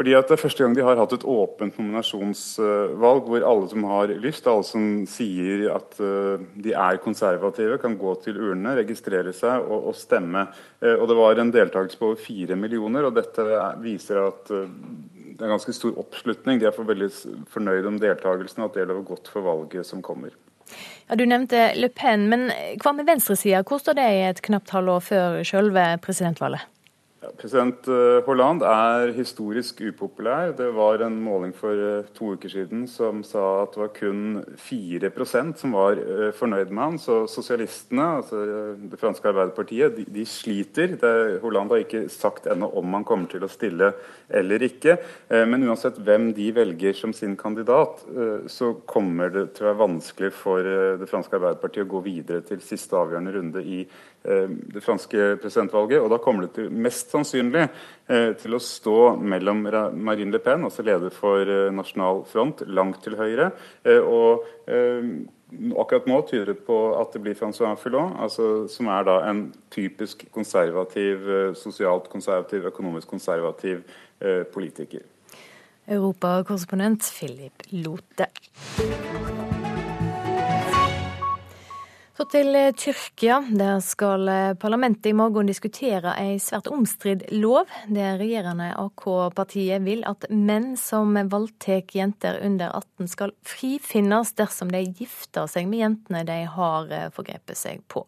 Fordi at Det er første gang de har hatt et åpent nominasjonsvalg, hvor alle som har lyst, alle som sier at eh, de er konservative, kan gå til urnene, registrere seg og, og stemme. Eh, og Det var en deltakelse på over fire millioner, og dette viser at eh, det er ganske stor oppslutning. De er for veldig fornøyd om deltakelsen at det lover godt for valget som kommer. Ja, Du nevnte Le Pen, men hva med venstresida? Hvor står det i et knapt halvår før selve presidentvalget? President eh, Hollande er historisk upopulær. Det var en måling for eh, to uker siden som sa at det var kun 4% som var eh, fornøyd med han. Så sosialistene, altså det franske Arbeiderpartiet, de, de sliter. Det, Hollande har ikke sagt ennå om han kommer til å stille eller ikke. Men uansett hvem de velger som sin kandidat, så kommer det til å være vanskelig for det franske Arbeiderpartiet å gå videre til siste avgjørende runde i det franske presidentvalget. Og da kommer det til, mest sannsynlig eh, til å stå mellom Marine Le Pen, altså leder for eh, Nasjonal Front, langt til høyre, og akkurat nå tyder det på at det blir Francois Fillon, altså, som er da en typisk konservativ, sosialt konservativ, økonomisk konservativ politiker. Europakorrespondent Philip Lote. Så til eh, Tyrkia. Der skal eh, parlamentet i morgen diskutere ei svært omstridt lov. Det regjerende AK-partiet vil at menn som voldtar jenter under 18 skal frifinnes dersom de gifter seg med jentene de har eh, forgrepet seg på.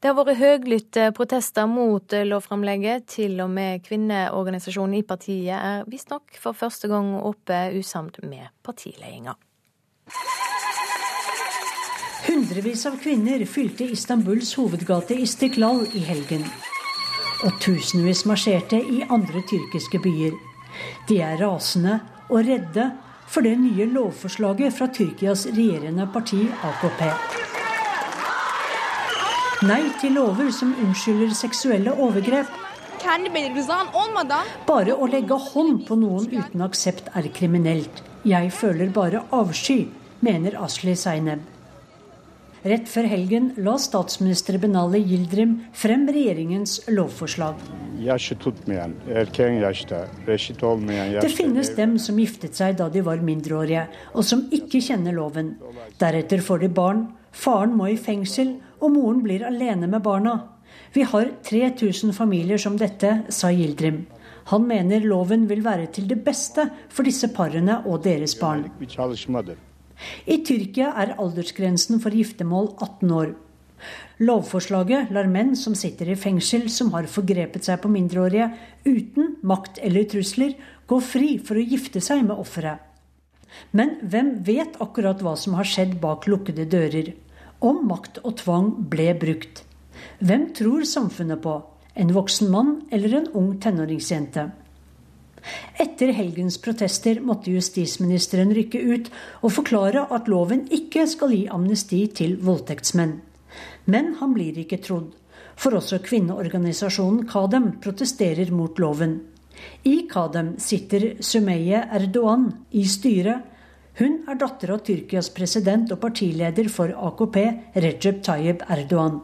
Det har vært høylytte protester mot lovframlegget. Til og med kvinneorganisasjonen i partiet er visstnok for første gang oppe usamd med partiledelsen. Hundrevis av kvinner fylte Istanbuls hovedgate Istiklal i helgen. Og tusenvis marsjerte i andre tyrkiske byer. De er rasende og redde for det nye lovforslaget fra Tyrkias regjerende parti AKP. Nei til lover som unnskylder seksuelle overgrep. Bare å legge hånd på noen uten aksept er kriminelt. Jeg føler bare avsky, mener Asli Zaineb. Rett før helgen la statsminister Benali Gildrim frem regjeringens lovforslag. Det finnes dem som giftet seg da de var mindreårige, og som ikke kjenner loven. Deretter får de barn, faren må i fengsel, og moren blir alene med barna. Vi har 3000 familier som dette, sa Gildrim. Han mener loven vil være til det beste for disse parene og deres barn. I Tyrkia er aldersgrensen for giftermål 18 år. Lovforslaget lar menn som sitter i fengsel som har forgrepet seg på mindreårige uten makt eller trusler, gå fri for å gifte seg med offeret. Men hvem vet akkurat hva som har skjedd bak lukkede dører? Om makt og tvang ble brukt. Hvem tror samfunnet på? En voksen mann eller en ung tenåringsjente? Etter helgens protester måtte justisministeren rykke ut og forklare at loven ikke skal gi amnesti til voldtektsmenn. Men han blir ikke trodd, for også kvinneorganisasjonen Kadem protesterer mot loven. I Kadem sitter Sumeye Erdogan i styret. Hun er datter av Tyrkias president og partileder for AKP, Recep Tayyip Erdogan.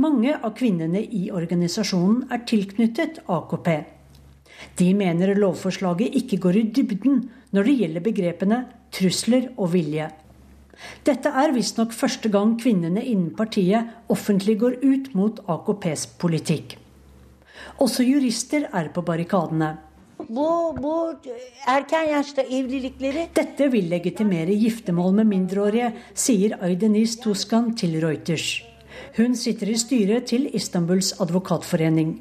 Mange av kvinnene i organisasjonen er tilknyttet AKP. De mener lovforslaget ikke går i dybden når det gjelder begrepene trusler og vilje. Dette er visstnok første gang kvinnene innen partiet offentlig går ut mot AKPs politikk. Også jurister er på barrikadene. Dette vil legitimere giftermål med mindreårige, sier Aydeniz Toskan til Reuters. Hun sitter i styret til Istanbuls advokatforening.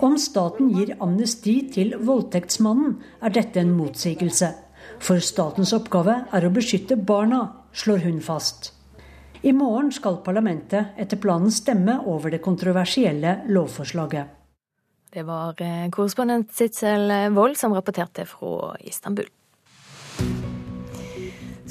Om staten gir amnesti til voldtektsmannen, er dette en motsigelse. For statens oppgave er å beskytte barna, slår hun fast. I morgen skal parlamentet etter planen stemme over det kontroversielle lovforslaget. Det var eh, korrespondent Sitzel Wold som rapporterte fra Istanbul.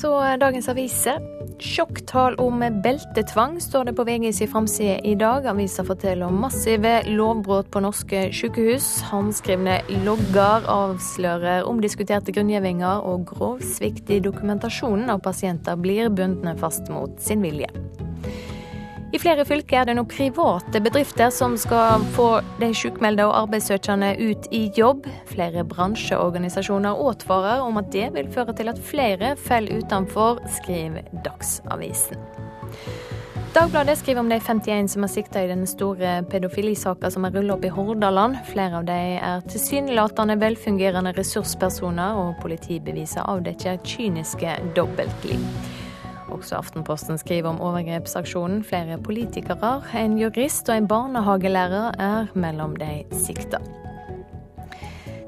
Så eh, dagens aviser. Sjokktall om beltetvang står det på VGs framside i dag. Avisa forteller om massive lovbrudd på norske sykehus. Håndskrivne logger avslører omdiskuterte grunngjevinger, og grov svikt i dokumentasjonen av pasienter blir bundne fast mot sin vilje. I flere fylker er det nå private bedrifter som skal få de sykmeldte og arbeidssøkende ut i jobb. Flere bransjeorganisasjoner advarer om at det vil føre til at flere faller utenfor, skriver Dagsavisen. Dagbladet skriver om de 51 som er sikta i den store pedofilisaka som er rullet opp i Hordaland. Flere av de er tilsynelatende velfungerende ressurspersoner, og politibeviser avdekker kyniske dobbeltliv. Også Aftenposten skriver om overgrepsaksjonen. Flere politikere, en jurist og en barnehagelærer er mellom de sikta.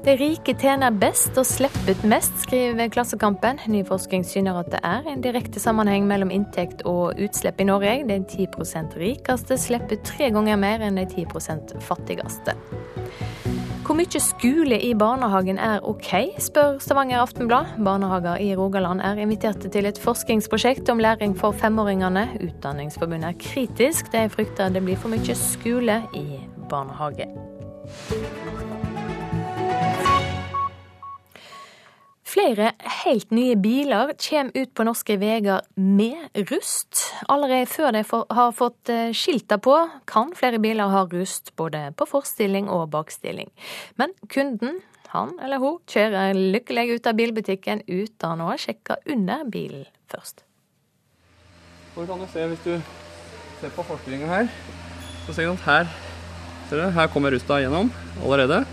De rike tjener best og slipper ut mest, skriver Klassekampen. Ny forskning syner at det er en direkte sammenheng mellom inntekt og utslipp i Norge. De 10 rikeste slipper tre ganger mer enn de 10% fattigste. Hvor mye skole i barnehagen er OK, spør Stavanger Aftenblad. Barnehager i Rogaland er invitert til et forskningsprosjekt om læring for femåringene. Utdanningsforbundet er kritisk. De frykter det blir for mye skole i barnehage. Flere helt nye biler kommer ut på norske veier med rust. Allerede før de har fått eh, skilta på, kan flere biler ha rust både på forstilling og bakstilling. Men kunden, han eller hun, kjører lykkelig ut av bilbutikken uten å sjekke under bilen først. Hvor kan du se, Hvis du ser på forstillingen her, så ser du at her, her kommer rusta gjennom allerede.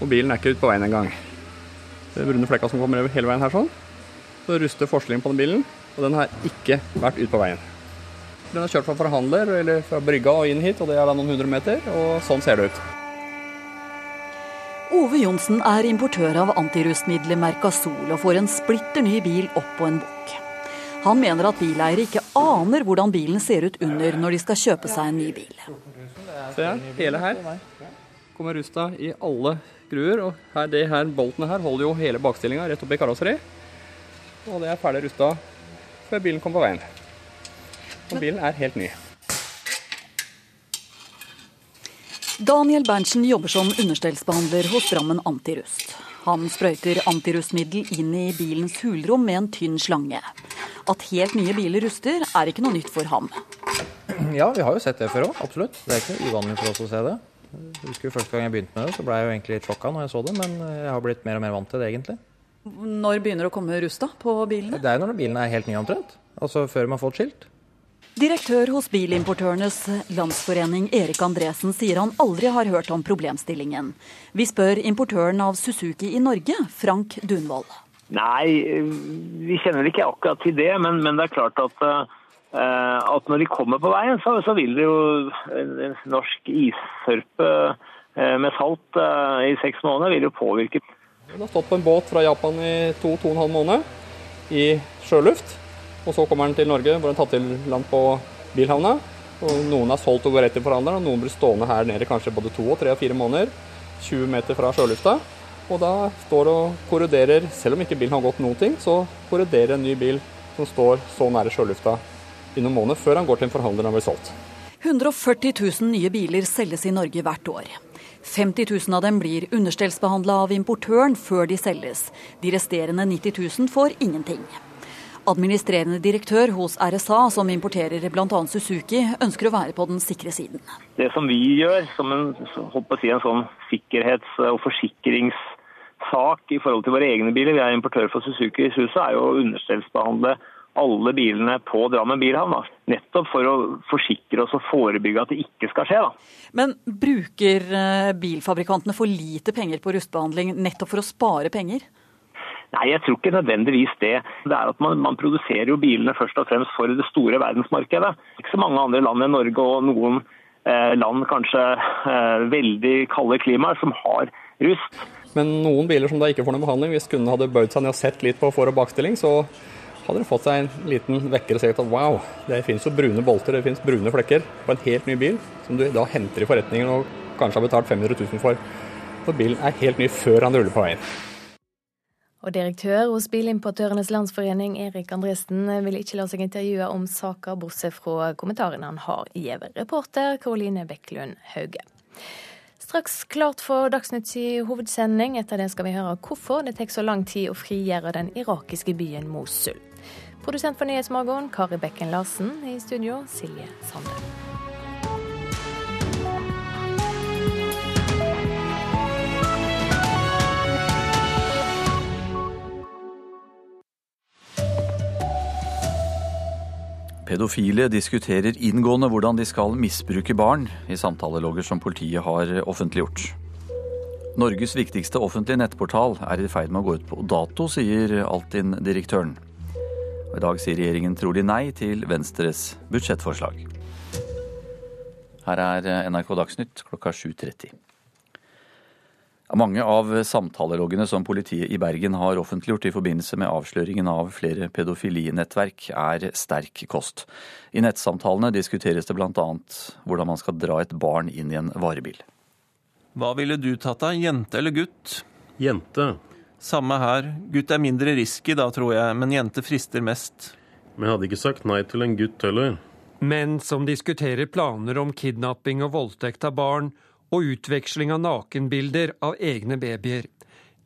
Og bilen er ikke ute på veien engang. Brune flekka som kommer hele veien her sånn. Så ruster forskningen på den bilen, og den har ikke vært ute på veien. Den har kjørt fra forhandler eller fra brygga og inn hit, og det er da noen hundre meter, og sånn ser det ut. Ove Johnsen er importør av antirustmiddelet Mercasol og får en splitter ny bil opp på en bok. Han mener at bileiere ikke aner hvordan bilen ser ut under når de skal kjøpe seg en ny bil. Se hele her kommer rusta i alle skruer. Og her, det her bolten her holder jo hele bakstillinga rett oppi i karosseri. Og det er ferdig rusta før bilen kom på veien. Og bilen er helt ny. Daniel Berntsen jobber som understellsbehandler hos Drammen Antirust. Han sprøyter antirustmiddel inn i bilens hulrom med en tynn slange. At helt nye biler ruster, er ikke noe nytt for ham. Ja, vi har jo sett det før òg, absolutt. Det er ikke uvanlig for oss å se det. Jeg husker Første gang jeg begynte med det, så ble jeg jo egentlig litt sjokka når jeg så det, men jeg har blitt mer og mer vant til det, egentlig. Når begynner det å komme rust på bilene? Det er når bilene er helt nye, omtrent. Altså før man har fått skilt. Direktør hos Bilimportørenes Landsforening Erik Andresen sier han aldri har hørt om problemstillingen. Vi spør importøren av Suzuki i Norge, Frank Dunvold. Nei, vi kjenner ikke akkurat til det, men, men det er klart at uh, Eh, at når de kommer på veien, så, så vil det jo en, norsk issørpe eh, med salt eh, i seks måneder vil jo påvirke. Den har stått på en båt fra Japan i to-to og en halv måned i sjøluft. Og så kommer den til Norge, hvor den tatt til land på bilhavna. Og noen er solgt og går rett forhandleren, og noen blir stående her nede kanskje både to, tre og fire måneder. 20 meter fra sjølufta. Og da står det og korroderer, selv om ikke bilen har gått noen ting, så korroderer en ny bil som står så nære sjølufta i noen måneder før han går til en forhandler og blir solgt. 140 000 nye biler selges i Norge hvert år. 50 000 av dem blir understellsbehandla av importøren før de selges. De resterende 90 000 får ingenting. Administrerende direktør hos RSA, som importerer bl.a. Suzuki, ønsker å være på den sikre siden. Det som vi gjør som en, si, en sånn sikkerhets- og forsikringssak i forhold til våre egne biler, vi er importør for Suzuki i Susa, er jo å understellsbehandle alle bilene på Drammen bilhavn. Da. Nettopp for å forsikre oss og forebygge at det ikke skal skje. Da. Men bruker eh, bilfabrikantene for lite penger på rustbehandling nettopp for å spare penger? Nei, jeg tror ikke nødvendigvis det. Det er at man, man, produserer jo bilene først og fremst for det store verdensmarkedet. Ikke så mange andre land enn Norge og noen eh, land kanskje eh, veldig kalde klimaer som har rust. Men noen biler som da ikke får noen behandling, hvis kundene hadde bøyd seg ned og sett litt på for- og bakstilling, så hadde de fått seg en liten vekker og sett at wow, det finnes jo brune bolter, det finnes brune flekker på en helt ny bil, som du da henter i forretningen og kanskje har betalt 500 000 for. For bilen er helt ny før han ruller på veien. Og direktør hos Bilimportørenes Landsforening, Erik Andresen, vil ikke la seg intervjue om saka, bortsett fra kommentarene han har gitt. Reporter Karoline Bekkelund Hauge. Straks klart for Dagsnytts hovedsending. Etter det skal vi høre hvorfor det tar så lang tid å frigjøre den irakiske byen Mosul. Produsent for Nyhetsmorgen, Kari Bekken Larsen. I studio, Silje Sande. Pedofile diskuterer inngående hvordan de skal misbruke barn, i samtalelogger som politiet har offentliggjort. Norges viktigste offentlige nettportal er i ferd med å gå ut på dato, sier Altinn-direktøren. I dag sier regjeringen trolig nei til Venstres budsjettforslag. Her er NRK Dagsnytt klokka 7.30. Mange av samtaleloggene som politiet i Bergen har offentliggjort i forbindelse med avsløringen av flere pedofilinettverk, er sterk kost. I nettsamtalene diskuteres det bl.a. hvordan man skal dra et barn inn i en varebil. Hva ville du tatt av, jente eller gutt? Jente. Samme her. Gutt er mindre risky da, tror jeg, men jente frister mest. Men jeg hadde ikke sagt nei til en gutt heller. Menn som diskuterer planer om kidnapping og voldtekt av barn, og utveksling av nakenbilder av egne babyer.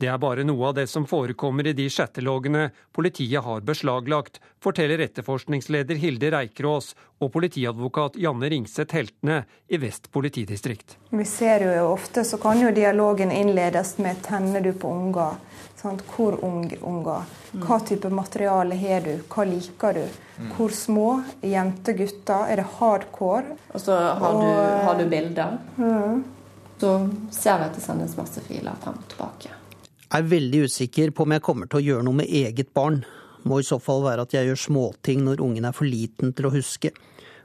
Det er bare noe av det som forekommer i de chatteloggene politiet har beslaglagt, forteller etterforskningsleder Hilde Reikerås og politiadvokat Janne Ringseth Heltene i Vest politidistrikt. Vi ser jo ofte så kan jo dialogen innledes med 'tenner du på unger'? Sant? Hvor ung unger? Hva type materiale har du? Hva liker du? Hvor små? Jenter, gutter? Er det hardcore? Og så har, du, har du bilder. Mm. Så ser vi at det sendes masse filer frem og tilbake. Jeg er veldig usikker på om jeg kommer til å gjøre noe med eget barn. Må i så fall være at jeg gjør småting når ungen er for liten til å huske.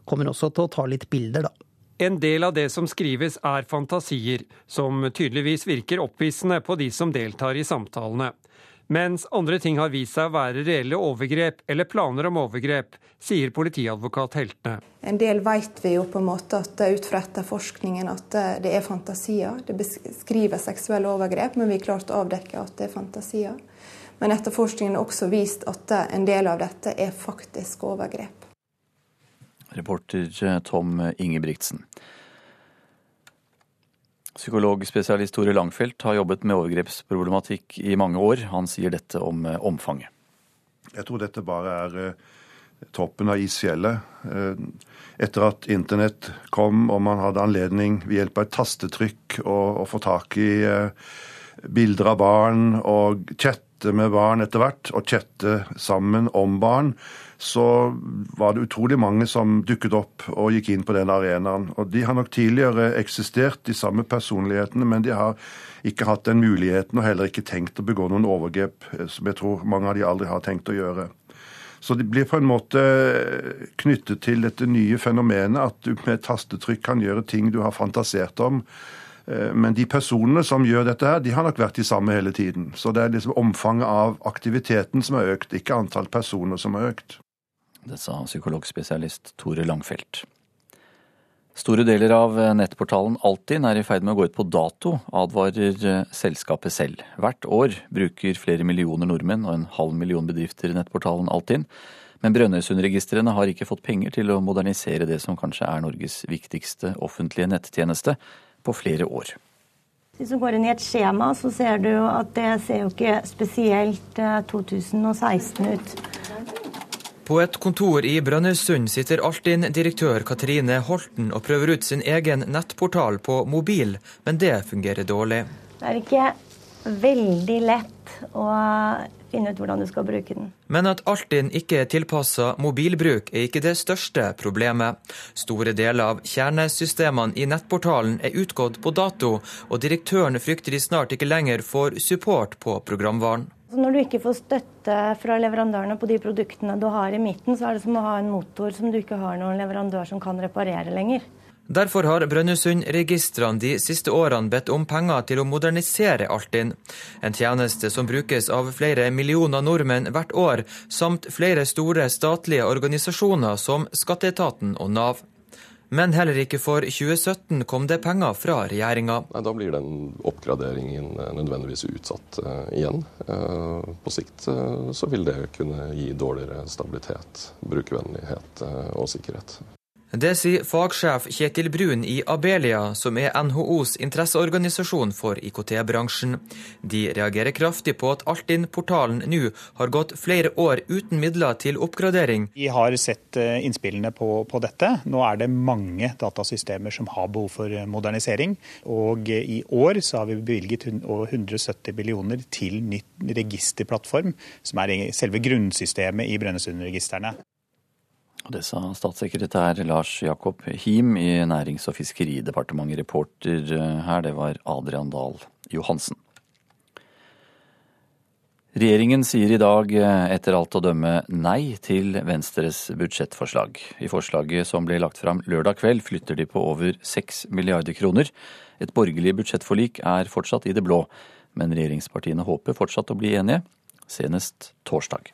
Kommer også til å ta litt bilder, da. En del av det som skrives er fantasier, som tydeligvis virker opphissende på de som deltar i samtalene mens andre ting har vist seg å være reelle overgrep eller planer om overgrep, sier politiadvokat Heltene. En del vet vi jo på en måte at ut fra etterforskningen at det er fantasier. Det beskriver seksuelle overgrep, men vi har klart å avdekke at det er fantasier. Men etterforskningen har også vist at en del av dette er faktisk overgrep. Reporter Tom Ingebrigtsen. Psykologspesialist Tore Langfeldt har jobbet med overgrepsproblematikk i mange år. Han sier dette om eh, omfanget. Jeg tror dette bare er eh, toppen av isfjellet. Eh, etter at internett kom og man hadde anledning ved hjelp av et tastetrykk å få tak i bilder av barn og chatte med barn etter hvert, og chatte sammen om barn, så var det utrolig mange som dukket opp og gikk inn på den arenaen. Og De har nok tidligere eksistert, de samme personlighetene, men de har ikke hatt den muligheten og heller ikke tenkt å begå noen overgrep, eh, som jeg tror mange av de aldri har tenkt å gjøre. Så de blir på en måte knyttet til dette nye fenomenet at du med tastetrykk kan gjøre ting du har fantasert om. Eh, men de personene som gjør dette, her, de har nok vært de samme hele tiden. Så det er liksom omfanget av aktiviteten som har økt, ikke antall personer som har økt. Det sa psykologspesialist Tore Langfelt. Store deler av nettportalen Altinn er i ferd med å gå ut på dato, advarer selskapet selv. Hvert år bruker flere millioner nordmenn og en halv million bedrifter nettportalen Altinn. Men Brønnøysundregistrene har ikke fått penger til å modernisere det som kanskje er Norges viktigste offentlige nettjeneste på flere år. Hvis du går inn i et skjema, så ser du at det ser jo ikke spesielt 2016 eh, ut. På et kontor i Brønnøysund sitter Altinn-direktør Katrine Holten og prøver ut sin egen nettportal på mobil, men det fungerer dårlig. Det er ikke veldig lett å finne ut hvordan du skal bruke den. Men at Altinn ikke er tilpassa mobilbruk, er ikke det største problemet. Store deler av kjernesystemene i nettportalen er utgått på dato, og direktøren frykter de snart ikke lenger får support på programvaren. Når du ikke får støtte fra leverandørene på de produktene du har i midten, så er det som å ha en motor som du ikke har noen leverandør som kan reparere lenger. Derfor har Brønnøysundregistrene de siste årene bedt om penger til å modernisere Altinn. En tjeneste som brukes av flere millioner nordmenn hvert år, samt flere store statlige organisasjoner som Skatteetaten og Nav. Men heller ikke for 2017 kom det penger fra regjeringa. Da blir den oppgraderingen eh, nødvendigvis utsatt uh, igjen. Uh, på sikt så vil det kunne gi dårligere stabilitet, brukervennlighet og sikkerhet. Det sier fagsjef Kjetil Brun i Abelia, som er NHOs interesseorganisasjon for IKT-bransjen. De reagerer kraftig på at Altinn-portalen nå har gått flere år uten midler til oppgradering. Vi har sett eh, innspillene på, på dette. Nå er det mange datasystemer som har behov for eh, modernisering. Og i år så har vi bevilget over 170 millioner til nytt registerplattform, som er selve grunnsystemet i Brønnøysundregistrene. Det sa statssekretær Lars Jakob Him i Nærings- og fiskeridepartementet. Reporter eh, her, det var Adrian Dahl Johansen. Regjeringen sier i dag eh, etter alt å dømme nei til Venstres budsjettforslag. I forslaget som ble lagt fram lørdag kveld flytter de på over 6 milliarder kroner. Et borgerlig budsjettforlik er fortsatt i det blå, men regjeringspartiene håper fortsatt å bli enige, senest torsdag.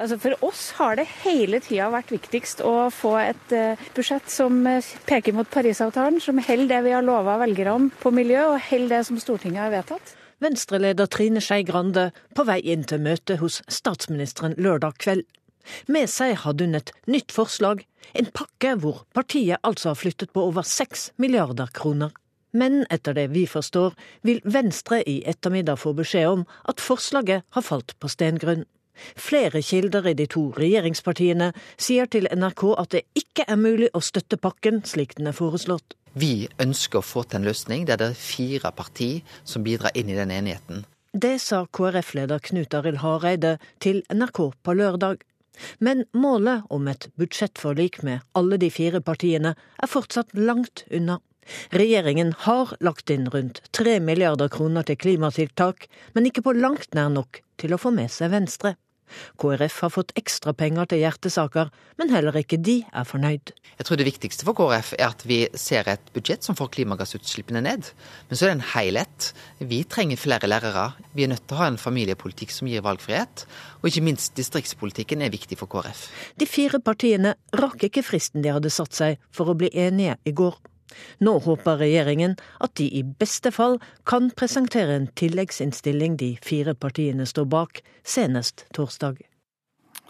Altså for oss har det hele tida vært viktigst å få et uh, budsjett som uh, peker mot Parisavtalen, som holder det vi har lova velgerne på miljø, og holder det som Stortinget har vedtatt. Venstreleder Trine Skei Grande på vei inn til møte hos statsministeren lørdag kveld. Med seg hadde hun et nytt forslag, en pakke hvor partiet altså har flyttet på over seks milliarder kroner. Men etter det vi forstår, vil Venstre i ettermiddag få beskjed om at forslaget har falt på stengrunn. Flere kilder i de to regjeringspartiene sier til NRK at det ikke er mulig å støtte pakken slik den er foreslått. Vi ønsker å få til en løsning der det er fire partier som bidrar inn i den enigheten. Det sa KrF-leder Knut Arild Hareide til NRK på lørdag. Men målet om et budsjettforlik med alle de fire partiene er fortsatt langt unna. Regjeringen har lagt inn rundt tre milliarder kroner til klimatiltak, men ikke på langt nær nok til å få med seg Venstre. KrF har fått ekstra penger til hjertesaker, men heller ikke de er fornøyd. Jeg tror det viktigste for KrF er at vi ser et budsjett som får klimagassutslippene ned. Men så er det en helhet. Vi trenger flere lærere. Vi er nødt til å ha en familiepolitikk som gir valgfrihet. Og ikke minst distriktspolitikken er viktig for KrF. De fire partiene rakk ikke fristen de hadde satt seg for å bli enige i går. Nå håper regjeringen at de i beste fall kan presentere en tilleggsinnstilling de fire partiene står bak, senest torsdag.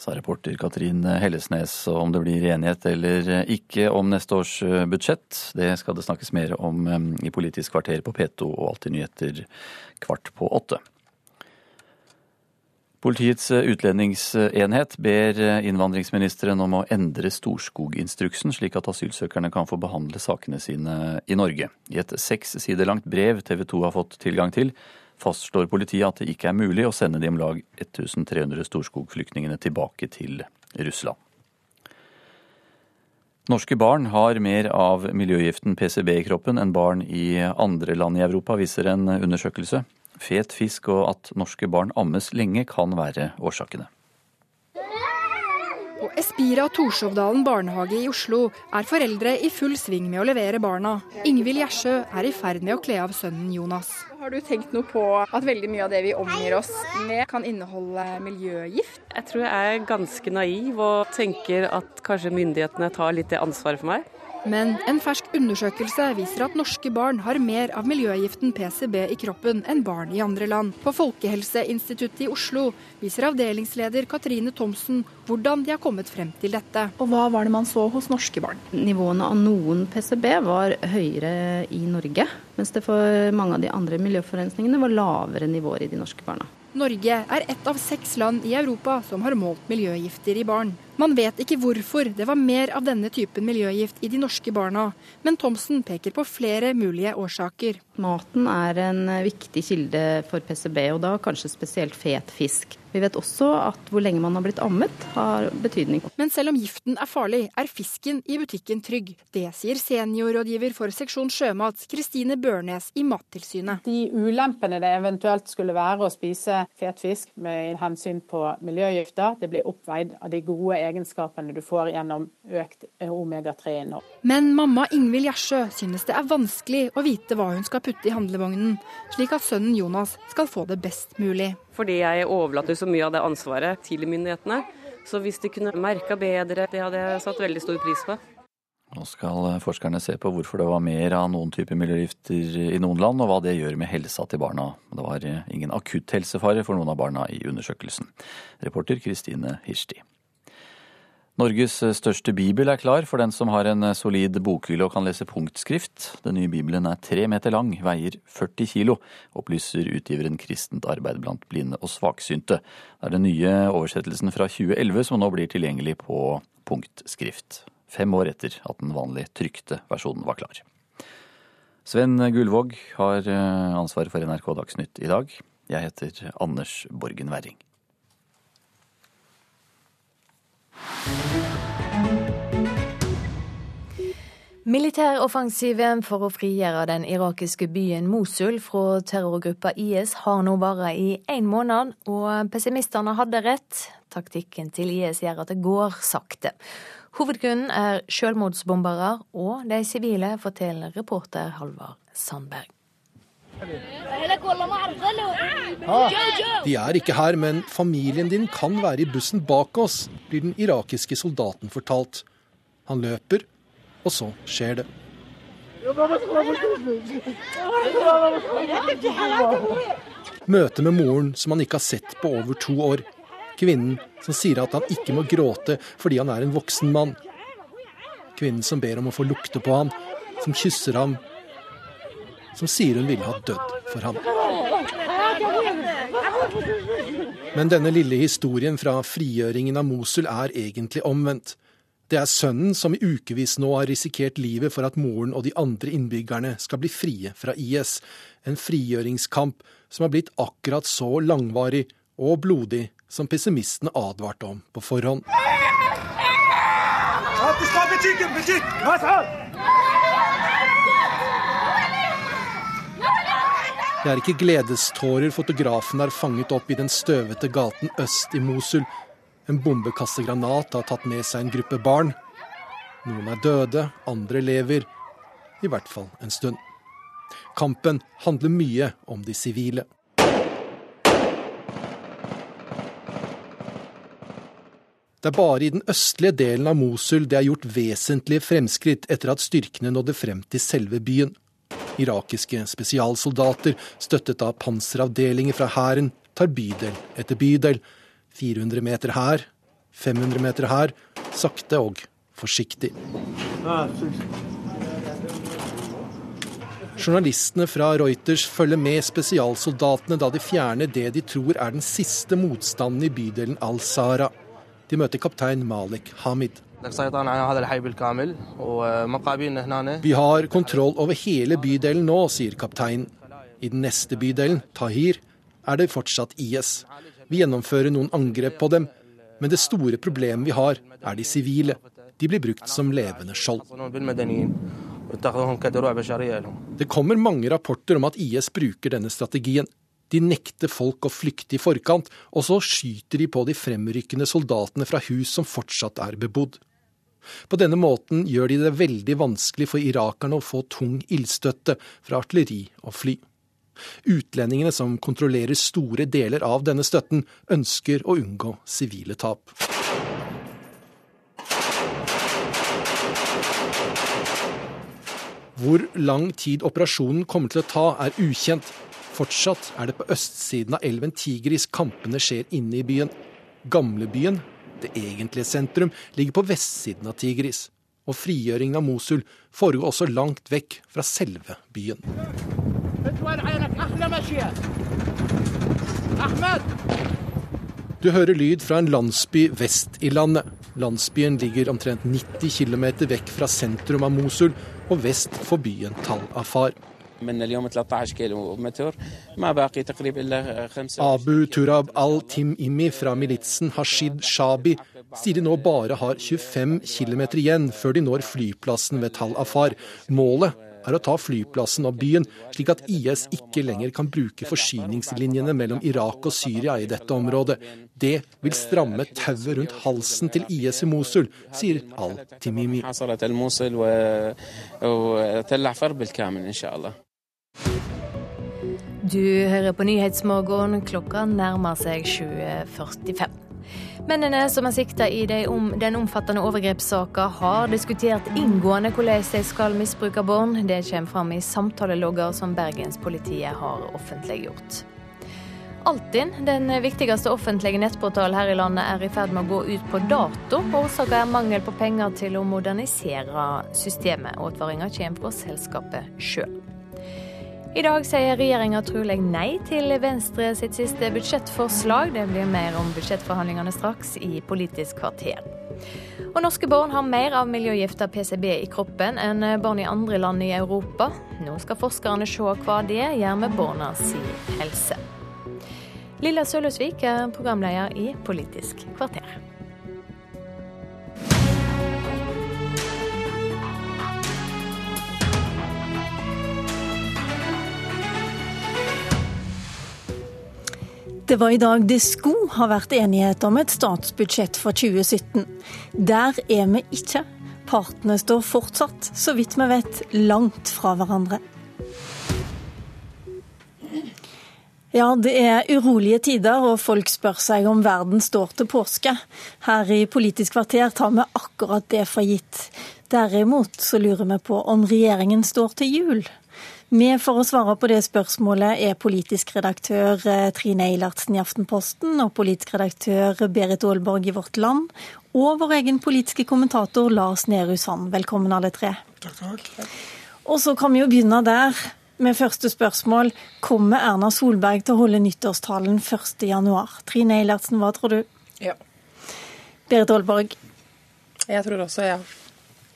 Sa reporter Katrin Hellesnes. Om det blir enighet eller ikke om neste års budsjett, det skal det snakkes mer om eh, i Politisk kvarter på P2 og Alltid nyheter kvart på åtte. Politiets eh, utlendingsenhet ber eh, innvandringsministeren om å endre Storskoginstruksen, slik at asylsøkerne kan få behandle sakene sine i Norge. I et seks sider langt brev TV 2 har fått tilgang til, fastslår politiet at det ikke er mulig å sende de om lag 1300 Storskog-flyktningene tilbake til Russland. Norske barn har mer av miljøgiften PCB i kroppen enn barn i andre land i Europa, viser en undersøkelse fet fisk og at norske barn ammes lenge kan være årsakene. På Espira Torshovdalen barnehage i Oslo er foreldre i full sving med å levere barna. Ingvild Gjersjø er i ferd med å kle av sønnen Jonas. Har du tenkt noe på at veldig mye av det vi omgir oss med, kan inneholde miljøgift? Jeg tror jeg er ganske naiv og tenker at kanskje myndighetene tar litt det ansvaret for meg. Men en fersk undersøkelse viser at norske barn har mer av miljøgiften PCB i kroppen enn barn i andre land. På Folkehelseinstituttet i Oslo viser avdelingsleder Katrine Thomsen hvordan de har kommet frem til dette. Og Hva var det man så hos norske barn? Nivåene av noen PCB var høyere i Norge, mens det for mange av de andre miljøforurensningene var lavere nivåer i de norske barna. Norge er ett av seks land i Europa som har målt miljøgifter i barn. Man vet ikke hvorfor det var mer av denne typen miljøgift i de norske barna, men Thomsen peker på flere mulige årsaker. Maten er en viktig kilde for PCB, og da kanskje spesielt fet fisk. Vi vet også at hvor lenge man har blitt ammet, har betydning. Men selv om giften er farlig, er fisken i butikken trygg. Det sier seniorrådgiver for seksjon sjømat, Kristine Børnes i Mattilsynet. De ulempene det eventuelt skulle være å spise fet fisk med hensyn på miljøgifter, det blir oppveid av de gode egenskapene du får gjennom økt omega-3-innhold. Men mamma Ingvild Gjersjø synes det er vanskelig å vite hva hun skal putte i handlevognen, slik at sønnen Jonas skal få det best mulig. Fordi jeg overlater så mye av det ansvaret til myndighetene. Så hvis de kunne merka bedre, det hadde jeg satt veldig stor pris på. Nå skal forskerne se på hvorfor det var mer av noen typer miljøgifter i noen land, og hva det gjør med helsa til barna. Det var ingen akutt helsefare for noen av barna i undersøkelsen. Reporter Kristine Hirsti. Norges største bibel er klar for den som har en solid bokhylle og kan lese punktskrift. Den nye bibelen er tre meter lang, veier 40 kilo, opplyser utgiveren Kristent arbeid blant blinde og svaksynte. Det er den nye oversettelsen fra 2011 som nå blir tilgjengelig på punktskrift. Fem år etter at den vanlig trykte versjonen var klar. Sven Gullvåg har eh, ansvaret for NRK Dagsnytt i dag. Jeg heter Anders Borgen Werring. Militæroffensiven for å frigjøre den irakiske byen Mosul fra terrorgruppa IS har nå vart i én måned, og pessimistene hadde rett. Taktikken til IS gjør at det går sakte. Hovedgrunnen er selvmordsbombere og de sivile, forteller reporter Halvard Sandberg. Vi er ikke her, men familien din kan være i bussen bak oss, blir den irakiske soldaten fortalt. Han løper, og så skjer det. Møte med moren som han ikke har sett på over to år. Kvinnen som sier at han ikke må gråte fordi han er en voksen mann. Kvinnen som ber om å få lukte på ham, som kysser ham, som sier hun ville ha dødd for ham. Men denne lille historien fra frigjøringen av Mosul er egentlig omvendt. Det er sønnen som i ukevis nå har risikert livet for at moren og de andre innbyggerne skal bli frie fra IS. En frigjøringskamp som har blitt akkurat så langvarig og blodig som pessimistene advarte om på forhånd. Det er ikke gledestårer fotografen har fanget opp i den støvete gaten øst i Mosul. En bombekastegranat har tatt med seg en gruppe barn. Noen er døde, andre lever. I hvert fall en stund. Kampen handler mye om de sivile. Det er bare i den østlige delen av Mosul det er gjort vesentlige fremskritt etter at styrkene nådde frem til selve byen. Irakiske spesialsoldater, støttet av panseravdelinger fra hæren, tar bydel etter bydel. 400 meter her, 500 meter her. Sakte og forsiktig. Journalistene fra Reuters følger med spesialsoldatene da de fjerner det de tror er den siste motstanden i bydelen Al-Sara. De møter kaptein Malik Hamid. Vi har kontroll over hele bydelen nå, sier kapteinen. I den neste bydelen, Tahir, er det fortsatt IS. Vi gjennomfører noen angrep på dem, men det store problemet vi har, er de sivile. De blir brukt som levende skjold. Det kommer mange rapporter om at IS bruker denne strategien. De nekter folk å flykte i forkant, og så skyter de på de fremrykkende soldatene fra hus som fortsatt er bebodd. På denne måten gjør de det veldig vanskelig for irakerne å få tung ildstøtte fra artilleri og fly. Utlendingene som kontrollerer store deler av denne støtten, ønsker å unngå sivile tap. Hvor lang tid operasjonen kommer til å ta, er ukjent. Fortsatt er det på østsiden av elven Tigris kampene skjer inne i byen. Gamlebyen det egentlige sentrum ligger på vestsiden av Tigris. Og frigjøringen av Mosul foregår også langt vekk fra selve byen. Du hører lyd fra en landsby vest i landet. Landsbyen ligger omtrent 90 km vekk fra sentrum av Mosul og vest for byen Tal Afar. Abu Turab al-Tim-Imi fra militsen Hashid Shabi sier de nå bare har 25 km igjen før de når flyplassen ved Tal Afar. Målet er å ta flyplassen og byen, slik at IS ikke lenger kan bruke forsyningslinjene mellom Irak og Syria i dette området. Det vil stramme tauet rundt halsen til IS i Mosul, sier al-Timimi. Du hører på Nyhetsmorgen. Klokka nærmer seg 20.45. Mennene som er sikta i den omfattende overgrepssaka, har diskutert inngående hvordan de skal misbruke barn. Det kommer fram i samtalelogger som Bergenspolitiet har offentliggjort. Altinn, den viktigste offentlige nettportalen her i landet, er i ferd med å gå ut på dato. Årsaken er mangel på penger til å modernisere systemet. Advaringa kommer fra selskapet sjøl. I dag sier regjeringa trolig nei til Venstre sitt siste budsjettforslag. Det blir mer om budsjettforhandlingene straks i Politisk kvarter. Og norske barn har mer av miljøgifta PCB i kroppen enn barn i andre land i Europa. Nå skal forskerne se hva det gjør med barna si helse. Lilla Sølhusvik er programleder i Politisk kvarter. Det var i dag det skulle ha vært enighet om et statsbudsjett for 2017. Der er vi ikke. Partene står fortsatt, så vidt vi vet, langt fra hverandre. Ja, det er urolige tider, og folk spør seg om verden står til påske. Her i Politisk kvarter tar vi akkurat det for gitt. Derimot så lurer vi på om regjeringen står til jul. Med for å svare på det spørsmålet er politisk redaktør eh, Trine Eilertsen i Aftenposten og politisk redaktør Berit Aalborg i Vårt Land, og vår egen politiske kommentator Lars Nehru Sand. Velkommen alle tre. Takk, takk. Og så kan vi jo begynne der med første spørsmål. Kommer Erna Solberg til å holde nyttårstalen 1.1? Trine Eilertsen, hva tror du? Ja. Berit Aalborg? Jeg tror også ja.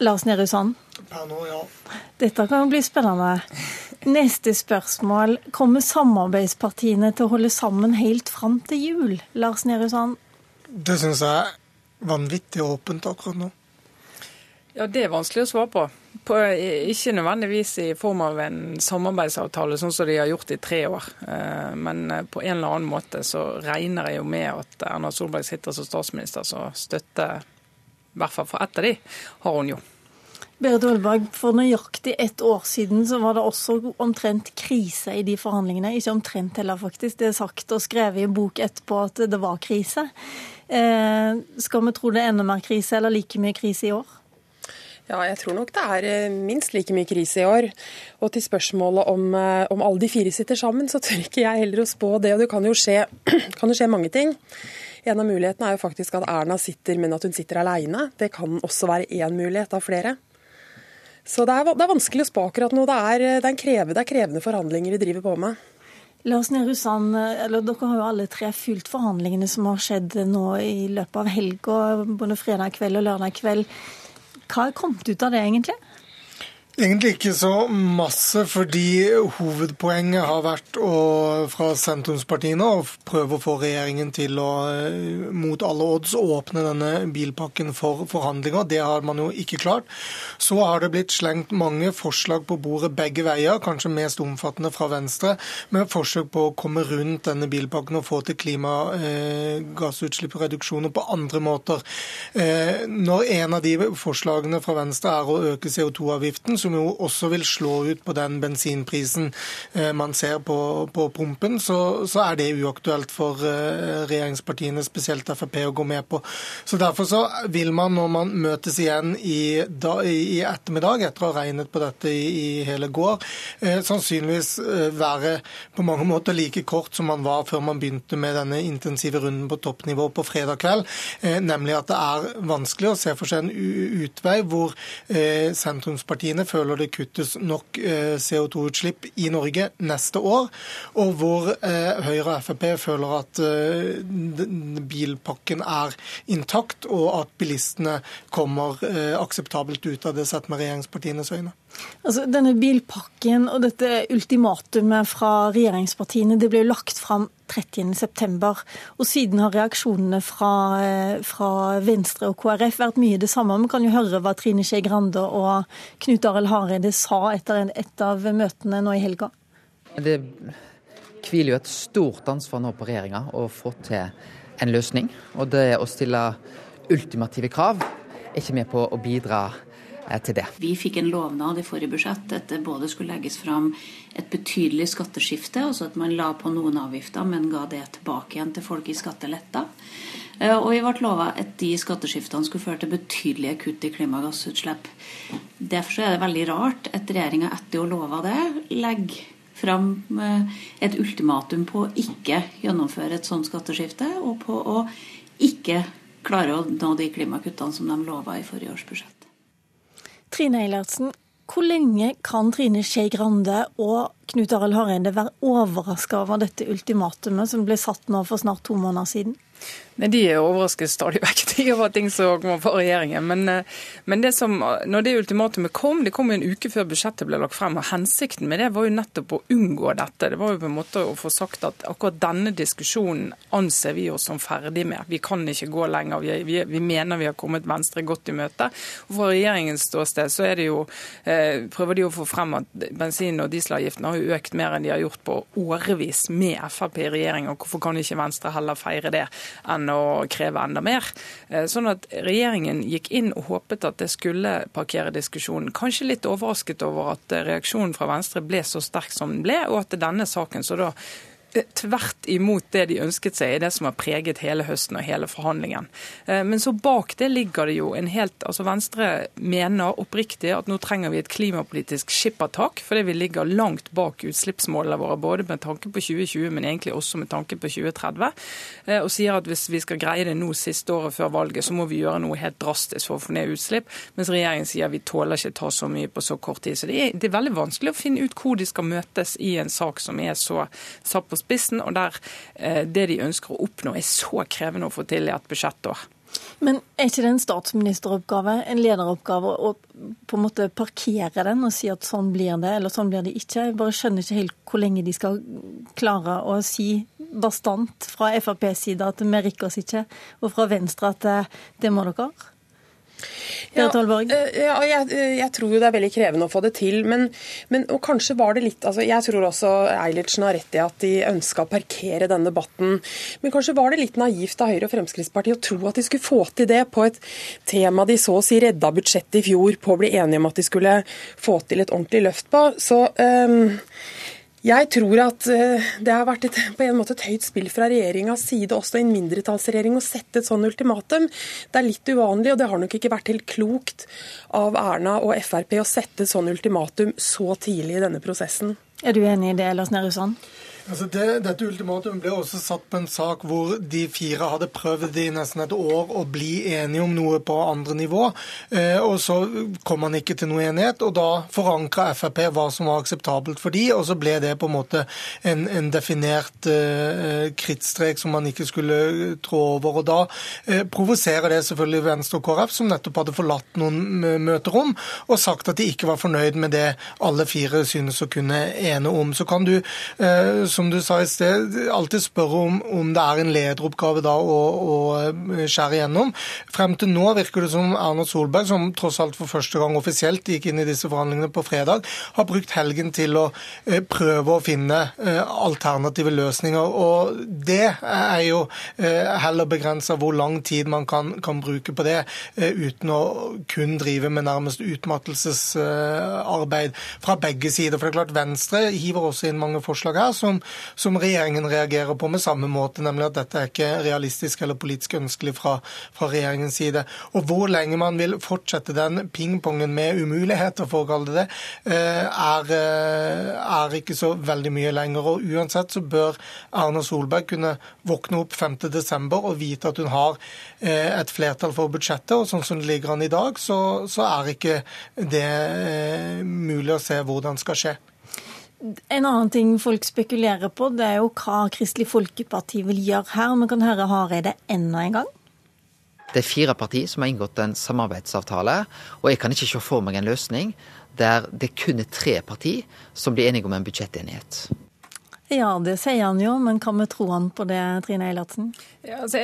Lars Nehru Sand? Per nå, ja. Dette kan jo bli spennende. Neste spørsmål. Kommer samarbeidspartiene til å holde sammen helt fram til jul? Lars Nehru Sand? Det syns jeg er vanvittig åpent akkurat nå. Ja, Det er vanskelig å svare på. på. Ikke nødvendigvis i form av en samarbeidsavtale, sånn som de har gjort i tre år. Eh, men på en eller annen måte så regner jeg jo med at Erna Solberg sitter som statsminister, så støtte, i hvert fall for ett av de, har hun jo. Berit Olberg, for nøyaktig ett år siden så var det også omtrent krise i de forhandlingene. Ikke omtrent heller, faktisk. Det er sagt og skrevet i en bok etterpå at det var krise. Eh, skal vi tro det er enda mer krise, eller like mye krise i år? Ja, jeg tror nok det er eh, minst like mye krise i år. Og til spørsmålet om, eh, om alle de fire sitter sammen, så tør ikke jeg heller å spå det. Og det kan jo skje, kan jo skje mange ting. En av mulighetene er jo faktisk at Erna sitter, men at hun sitter alene. Det kan også være én mulighet av flere. Så det er, det er, vanskelig å spå akkurat nå. Det er, det, er krevende, det er, krevende, forhandlinger vi driver på med. Lars Nehru Sand, Dere har jo alle tre fulgt forhandlingene som har skjedd nå i løpet av helga, både fredag kveld og lørdag kveld. Hva er kommet ut av det, egentlig? Egentlig ikke så masse, fordi hovedpoenget har vært å, fra sentrumspartiene å prøve å få regjeringen til å eh, mot alle odds åpne denne bilpakken for forhandlinger. Det har man jo ikke klart. Så har det blitt slengt mange forslag på bordet begge veier, kanskje mest omfattende fra Venstre, med forsøk på å komme rundt denne bilpakken og få til klimagassutslippsreduksjoner på andre måter. Eh, når en av de forslagene fra Venstre er å øke CO2-avgiften, som jo også vil slå ut på den bensinprisen eh, man ser på, på pumpen, så, så, er det uaktuelt for eh, regjeringspartiene, spesielt Frp, å gå med på. Så Derfor så vil man, når man møtes igjen i, da, i ettermiddag, etter å ha regnet på dette i, i hele går, eh, sannsynligvis være på mange måter like kort som man var før man begynte med denne intensive runden på toppnivå på fredag kveld, nemlig at det er vanskelig å se for seg en utvei hvor sentrumspartiene føler det kuttes nok CO2-utslipp i Norge neste år, og hvor Høyre og Frp føler at bilpakken er intakt, og at bilistene kommer akseptabelt ut av det sett med regjeringspartienes øyne. Altså, denne bilpakken og dette ultimatumet fra regjeringspartiene det ble lagt fram 30.9. Og siden har reaksjonene fra, eh, fra, Venstre og KrF vært mye det samme. Vi kan jo høre hva Trine Skei Grande og Knut Arild Hareide sa etter et av møtene nå i helga. Det hviler jo et stort ansvar nå på regjeringa å få til en løsning. Og det å stille ultimative krav er ikke med på å bidra til det. Vi fikk en lovnad i forrige budsjett at det både skulle legges fram et betydelig skatteskifte, altså at man la på noen avgifter, men ga det tilbake igjen til folk i skatteletter. Eh, og vi ble lova at de skatteskiftene skulle føre til betydelige kutt i klimagassutslipp. Derfor er det veldig rart at regjeringa etter å lova det, legger fram eh, et ultimatum på å ikke gjennomføre et sånt skatteskifte, og på å ikke klare å nå de klimakuttene som de lova i forrige års budsjett. Trine Eilertsen, hvor lenge kan Trine Skei Grande og Knut Arild Hareide være overraska over dette ultimatumet som ble satt nå for snart to måneder siden? Nei, De er overrasket stadig vekk over ting som kommer fra regjeringen. Men, eh, men det som, når det ultimatumet kom, det kom jo en uke før budsjettet ble lagt frem. og Hensikten med det var jo nettopp å unngå dette. Det var jo på en måte å få sagt at akkurat denne diskusjonen anser vi oss som ferdig med. Vi kan ikke gå lenger. Vi, vi, vi mener vi har kommet Venstre godt i møte. Og Fra regjeringens ståsted så er det jo, eh, prøver de å få frem at bensin- og dieselavgiftene har jo økt mer enn de har gjort på årevis med Frp i regjering. og Hvorfor kan ikke Venstre heller feire det? Enn å kreve enda mer. Eh, sånn at regjeringen gikk inn og håpet at det skulle parkere diskusjonen. Kanskje litt overrasket over at reaksjonen fra Venstre ble så sterk som den ble, og at denne saken så da tvert imot det de ønsket seg, er det som har preget hele høsten og hele forhandlingen. Eh, men så bak det ligger det jo en helt altså Venstre mener oppriktig at nå trenger vi et klimapolitisk skippertak, fordi vi ligger langt bak utslippsmålene våre, både med tanke på 2020, men egentlig også med tanke på 2030. Eh, og sier at hvis vi skal greie det nå siste året før valget, så må vi gjøre noe helt drastisk for å få ned utslipp. Mens regjeringen sier vi tåler ikke ta så mye på så kort tid. Så det er, det er veldig vanskelig å finne ut hvor de skal møtes i en sak som er så satt på spissen, og der eh, det de ønsker å oppnå er så krevende å få til i et budsjettår. Men er ikke det en statsministeroppgave, en lederoppgave, å på en måte parkere den og si at sånn blir det, eller sånn blir det ikke? Jeg bare skjønner ikke helt hvor lenge de skal klare å si bastant fra FrPs side at vi rikker oss ikke, og fra Venstre at det, det må dere. Ja, eh, ja jeg, jeg, tror jo det er veldig krevende å få det til. Men, men, og kanskje var det litt altså Jeg tror også Eilertsen har rett i at de ønska å parkere denne debatten. Men kanskje var det litt naivt av Høyre og Fremskrittspartiet å tro at de skulle få til det på et tema de så å si redda budsjettet i fjor på å bli enige om at de skulle få til et ordentlig løft på. Så um, jeg tror at eh, det har vært et, på en måte et høyt spill fra regjeringas side, også i en mindretallsregjering, å sette et sånn ultimatum. Det er litt uvanlig, og det har nok ikke vært helt klokt av Erna og Frp å sette et sånn ultimatum så tidlig i denne prosessen. Er du enig i det, Lars Nehru Sand? Altså det, dette ultimatumet ble også satt på en sak hvor de fire hadde prøvd i nesten et år å bli enige om noe på andre nivå. Eh, og Så kom man ikke til noe enighet, og da forankra Frp hva som var akseptabelt for de, og så ble det på en måte en, en definert eh, krittstrek som man ikke skulle trå over. og Da eh, provoserer det selvfølgelig Venstre og KrF, som nettopp hadde forlatt noen møterom og sagt at de ikke var fornøyd med det alle fire synes å kunne ene om. Så kan du eh, som du sa i sted, alltid spørre om, om det er en lederoppgave da å, å, eh, skjære igjennom. Frem til nå virker det som Erna Solberg, som tross alt for første gang offisielt gikk inn i disse forhandlingene på fredag, har brukt helgen til å eh, prøve å finne eh, alternative løsninger. Og det er jo heller begrensa hvor lang tid man kan, kan bruke på det, uten å kun drive med nærmest utmattelsesarbeid fra begge sider. For det er klart Venstre hiver også inn mange forslag her som som regjeringen reagerer på med samme måte, nemlig at dette er ikke realistisk eller politisk ønskelig fra, fra regjeringens side. Og hvor lenge man vil fortsette den pingpongen med umuligheter, for å kalle det det, er, er ikke så veldig mye lenger. Og uansett så bør Erna Solberg kunne våkne opp 5.12. og vite at hun har et flertall for budsjettet. og sånn som det ligger an i dag, så, så er ikke det eh, mulig å se hvordan skal skje. En annen ting folk spekulerer på, det er jo hva Kristelig Folkeparti vil gjøre her. Vi kan høre Hareide enda en gang. Det er fire partier som har inngått en samarbeidsavtale, og jeg kan ikke se for meg en løsning der det kun er tre partier som blir enige om en budsjettenighet. Ja, det sier han jo, men kan vi tro han på det, Trine Eilertsen? Ja, altså,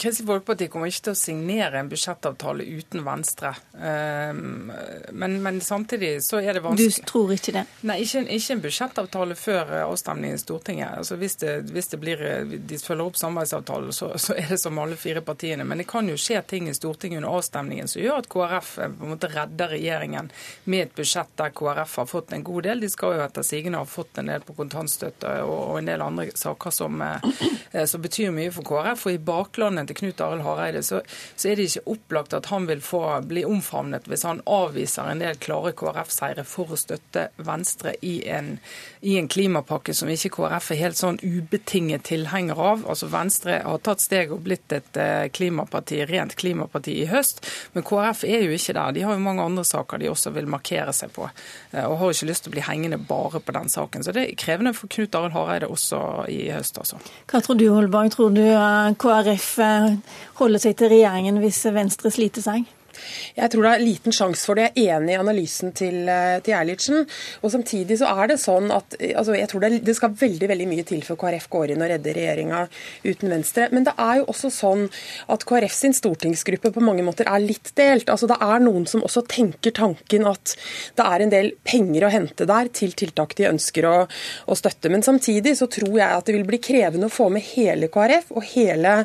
Kristelig Folkeparti kommer ikke til å signere en budsjettavtale uten Venstre. Um, men, men, samtidig så er det vanskelig Du tror ikke det? Nei, ikke, ikke en budsjettavtale før avstemningen i Stortinget. Altså, hvis, det, hvis det blir, de følger opp samarbeidsavtalen, så, så, er det som alle fire partiene. Men det kan jo skje ting i Stortinget under avstemningen som gjør at KrF på en måte redder regjeringen med et budsjett der KrF har fått en god del. De skal jo etter sigende ha fått en del på kontantstøtte og, og en del andre saker som, eh, som betyr mye for KrF. for i baklandet til Knut Arild Hareide, så, så, er det ikke opplagt at han vil få bli omfavnet hvis han avviser en del klare KrF-seire for å støtte Venstre i en, i en, klimapakke som ikke KrF er helt sånn ubetinget tilhenger av. Altså Venstre har tatt steg og blitt et eh, klimaparti, rent klimaparti i høst, men KrF er jo ikke der. De har jo mange andre saker de også vil markere seg på, eh, og har ikke lyst til å bli hengende bare på den saken. Så det er krevende for Knut Arild Hareide også i høst, altså. Hva tror du, Holberg? Tror du KrF eh, holder seg til regjeringen hvis Venstre sliter seg? Jeg tror det er liten sjanse for det. Jeg er enig i analysen til, eh, til Eilertsen. Og samtidig så er det sånn at altså jeg tror det, det, skal veldig veldig mye til før KrF går inn og redder regjeringa uten Venstre. Men det er jo også sånn at KrF sin stortingsgruppe på mange måter er litt delt. Altså Det er noen som også tenker tanken at det er en del penger å hente der til tiltak de ønsker å, å støtte. Men samtidig så tror jeg at det vil bli krevende å få med hele KrF og hele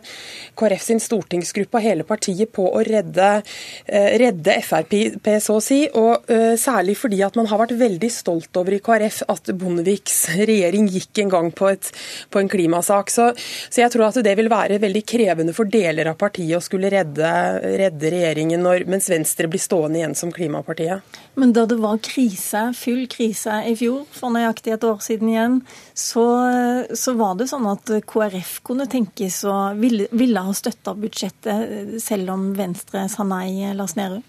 KrF sin stortingsgruppe og hele partiet på å redde Eh, redde Frp, så å si. Og uh, særlig fordi at man har vært veldig stolt over i KrF at Bondeviks regjering gikk en gang på, et, på en klimasak. Så, så, jeg tror at det vil være veldig krevende for deler av partiet å skulle redde, redde regjeringen når, mens Venstre blir stående igjen som klimapartiet. Men da det var krise, full krise i fjor, for nøyaktig et år siden igjen, så, så var det sånn at KrF kunne tenkes å ville, ville ha støtta budsjettet selv om Venstre sa nei, Lars Nehru?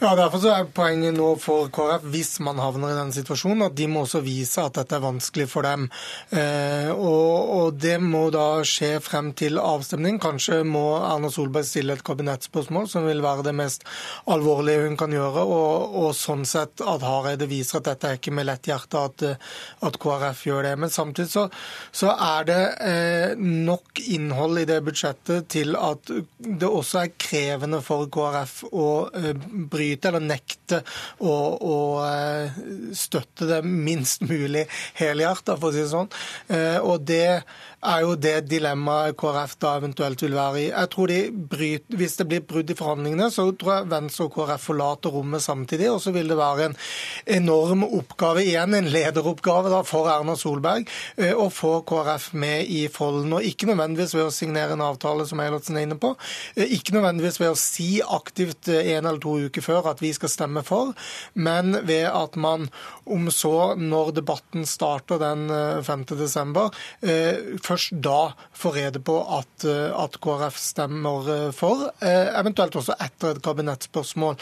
Ja, derfor så er poenget nå for KrF, hvis man havner i denne situasjonen, at de må også vise at dette er vanskelig for dem. Eh, og, og, det må da skje frem til avstemning. Kanskje må Erna Solberg stille et kabinettspørsmål, som vil være det mest alvorlige hun kan gjøre. og, og sånn sett at Hareide viser at dette er ikke med lett hjerte at, at KrF gjør det. Men samtidig så, så er det eh, nok innhold i det budsjettet til at det også er krevende for KrF å eh, bryte eller nekte å, å eh, støtte det minst mulig helhjertet, for å si det sånn. Eh, og det er jo det dilemmaet KrF da eventuelt vil være i. Jeg tror de bryter, Hvis det blir brudd i forhandlingene, så tror jeg Venstre og KrF forlater rommet samtidig. Og så vil det være en enorm oppgave, igjen en lederoppgave da, for Erna Solberg, eh, å få KrF med i folden. Og ikke nødvendigvis ved å signere en avtale, som Eilertsen er inne på. Eh, ikke nødvendigvis ved å si aktivt eh, en eller to uker før at vi skal stemme for, men ved at man om så, når debatten starter den 5.12., først da får rede på at, eh, at KrF stemmer eh, for, eh, eventuelt også etter et kabinettspørsmål,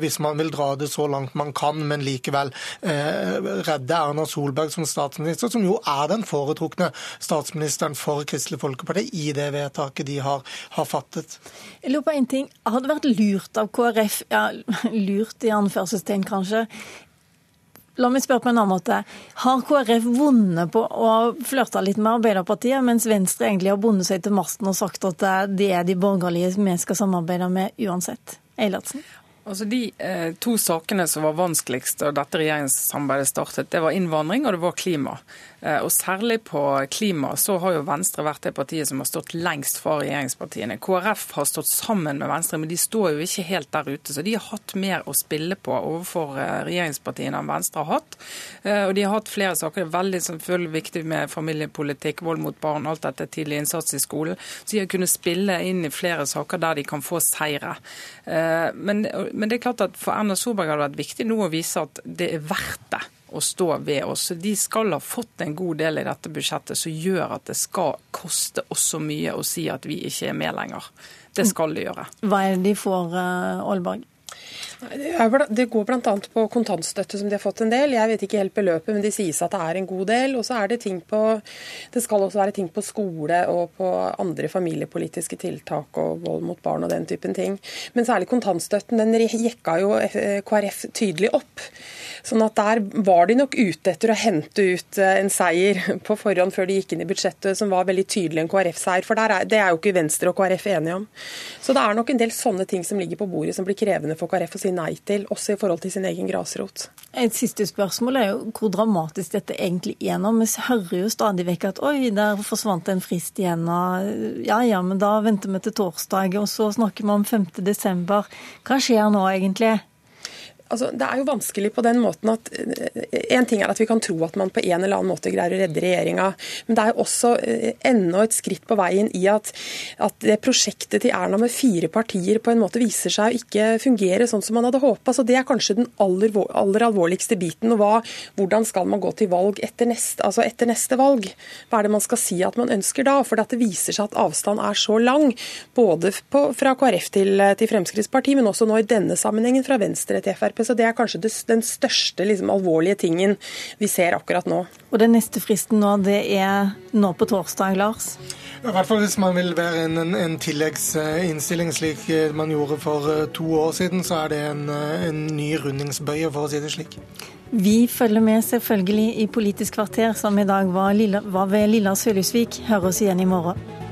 hvis man vil dra det så langt man kan, men likevel redde Erna Solberg som statsminister, som jo er den foretrukne statsministeren for Kristelig Folkeparti i det vedtaket de har, har fattet. Jeg lurer på en ting. Har det vært lurt av KrF, ja, lurt i anførselstegn kanskje, La meg spørre på en annen måte. Har KrF vunnet på å flørte litt med Arbeiderpartiet, mens Venstre egentlig har bundet seg til masten og sagt at det er de borgerlige vi skal samarbeide med uansett? Eilertsen? Altså De eh, to sakene som var vanskeligst da dette regjeringssamarbeidet startet, det var innvandring og det var klima. Eh, og Særlig på klima så har jo Venstre vært det partiet som har stått lengst fra regjeringspartiene. KrF har stått sammen med Venstre, men de står jo ikke helt der ute. Så de har hatt mer å spille på overfor eh, regjeringspartiene enn Venstre har hatt. Eh, og de har hatt flere saker. Det er veldig selvfølgelig viktig med familiepolitikk, vold mot barn, alt dette tidlig innsats i skolen. Så de har kunnet spille inn i flere saker der de kan få seire. Men men det er klart at for Erna Solberg har det vært viktig nå å vise at det er verdt det å stå ved oss. De skal ha fått en god del i dette budsjettet som gjør at det skal koste oss så mye å si at vi ikke er med lenger. Det skal de gjøre. Hva er det de får, eh, Aalborg? Det går bl.a. på kontantstøtte, som de har fått en del. Jeg vet ikke helt beløpet, men de sies at det er en god del. Og så er det ting på Det skal også være ting på skole og på andre familiepolitiske tiltak og vold mot barn og den typen ting. Men særlig kontantstøtten, den jekka jo KrF tydelig opp. Sånn at der var de nok ute etter å hente ut eh, en seier på forhånd før de gikk inn i budsjettet, som var veldig tydelig en KrF-seier. For er, det er jo ikke Venstre og KrF enige om. Så det er nok en del sånne ting som ligger på bordet som blir krevende for KrF å si nei til, også i forhold til sin egen grasrot. Et siste spørsmål er jo hvor dramatisk dette egentlig er nå. Vi hører jo stadig vekk at oi, der forsvant en frist igjen. Ja ja, men da venter vi til torsdag, og så snakker vi om 5. desember. Hva skjer nå egentlig? Altså, Det er jo vanskelig på den måten at eh, En ting er at vi kan tro at man på en eller annen måte greier å redde regjeringa, men det er jo også eh, enda et skritt på veien i at, at det prosjektet til Erna med fire partier på en måte viser seg å ikke fungere sånn som man hadde håpa. Så det er kanskje den aller, aller alvorligste biten. og hva, Hvordan skal man gå til valg etter neste, altså etter neste valg? Hva er det man skal si at man ønsker da? For det viser seg at avstand er så lang, både på, fra KrF til, til Fremskrittspartiet, men også nå i denne sammenhengen fra Venstre til Frp. Så det er kanskje det, den største liksom, alvorlige tingen vi ser akkurat nå. Og den neste fristen nå, det er nå på torsdag, Lars? I hvert fall hvis man vil være en, en, en tilleggsinnstilling slik man gjorde for eh, to år siden, så er det en, eh, en ny rundingsbøye, for å si det slik. Vi følger med selvfølgelig i Politisk kvarter, som i dag var, var ved Lilla Sølhusvik. Hører oss igjen i morgen.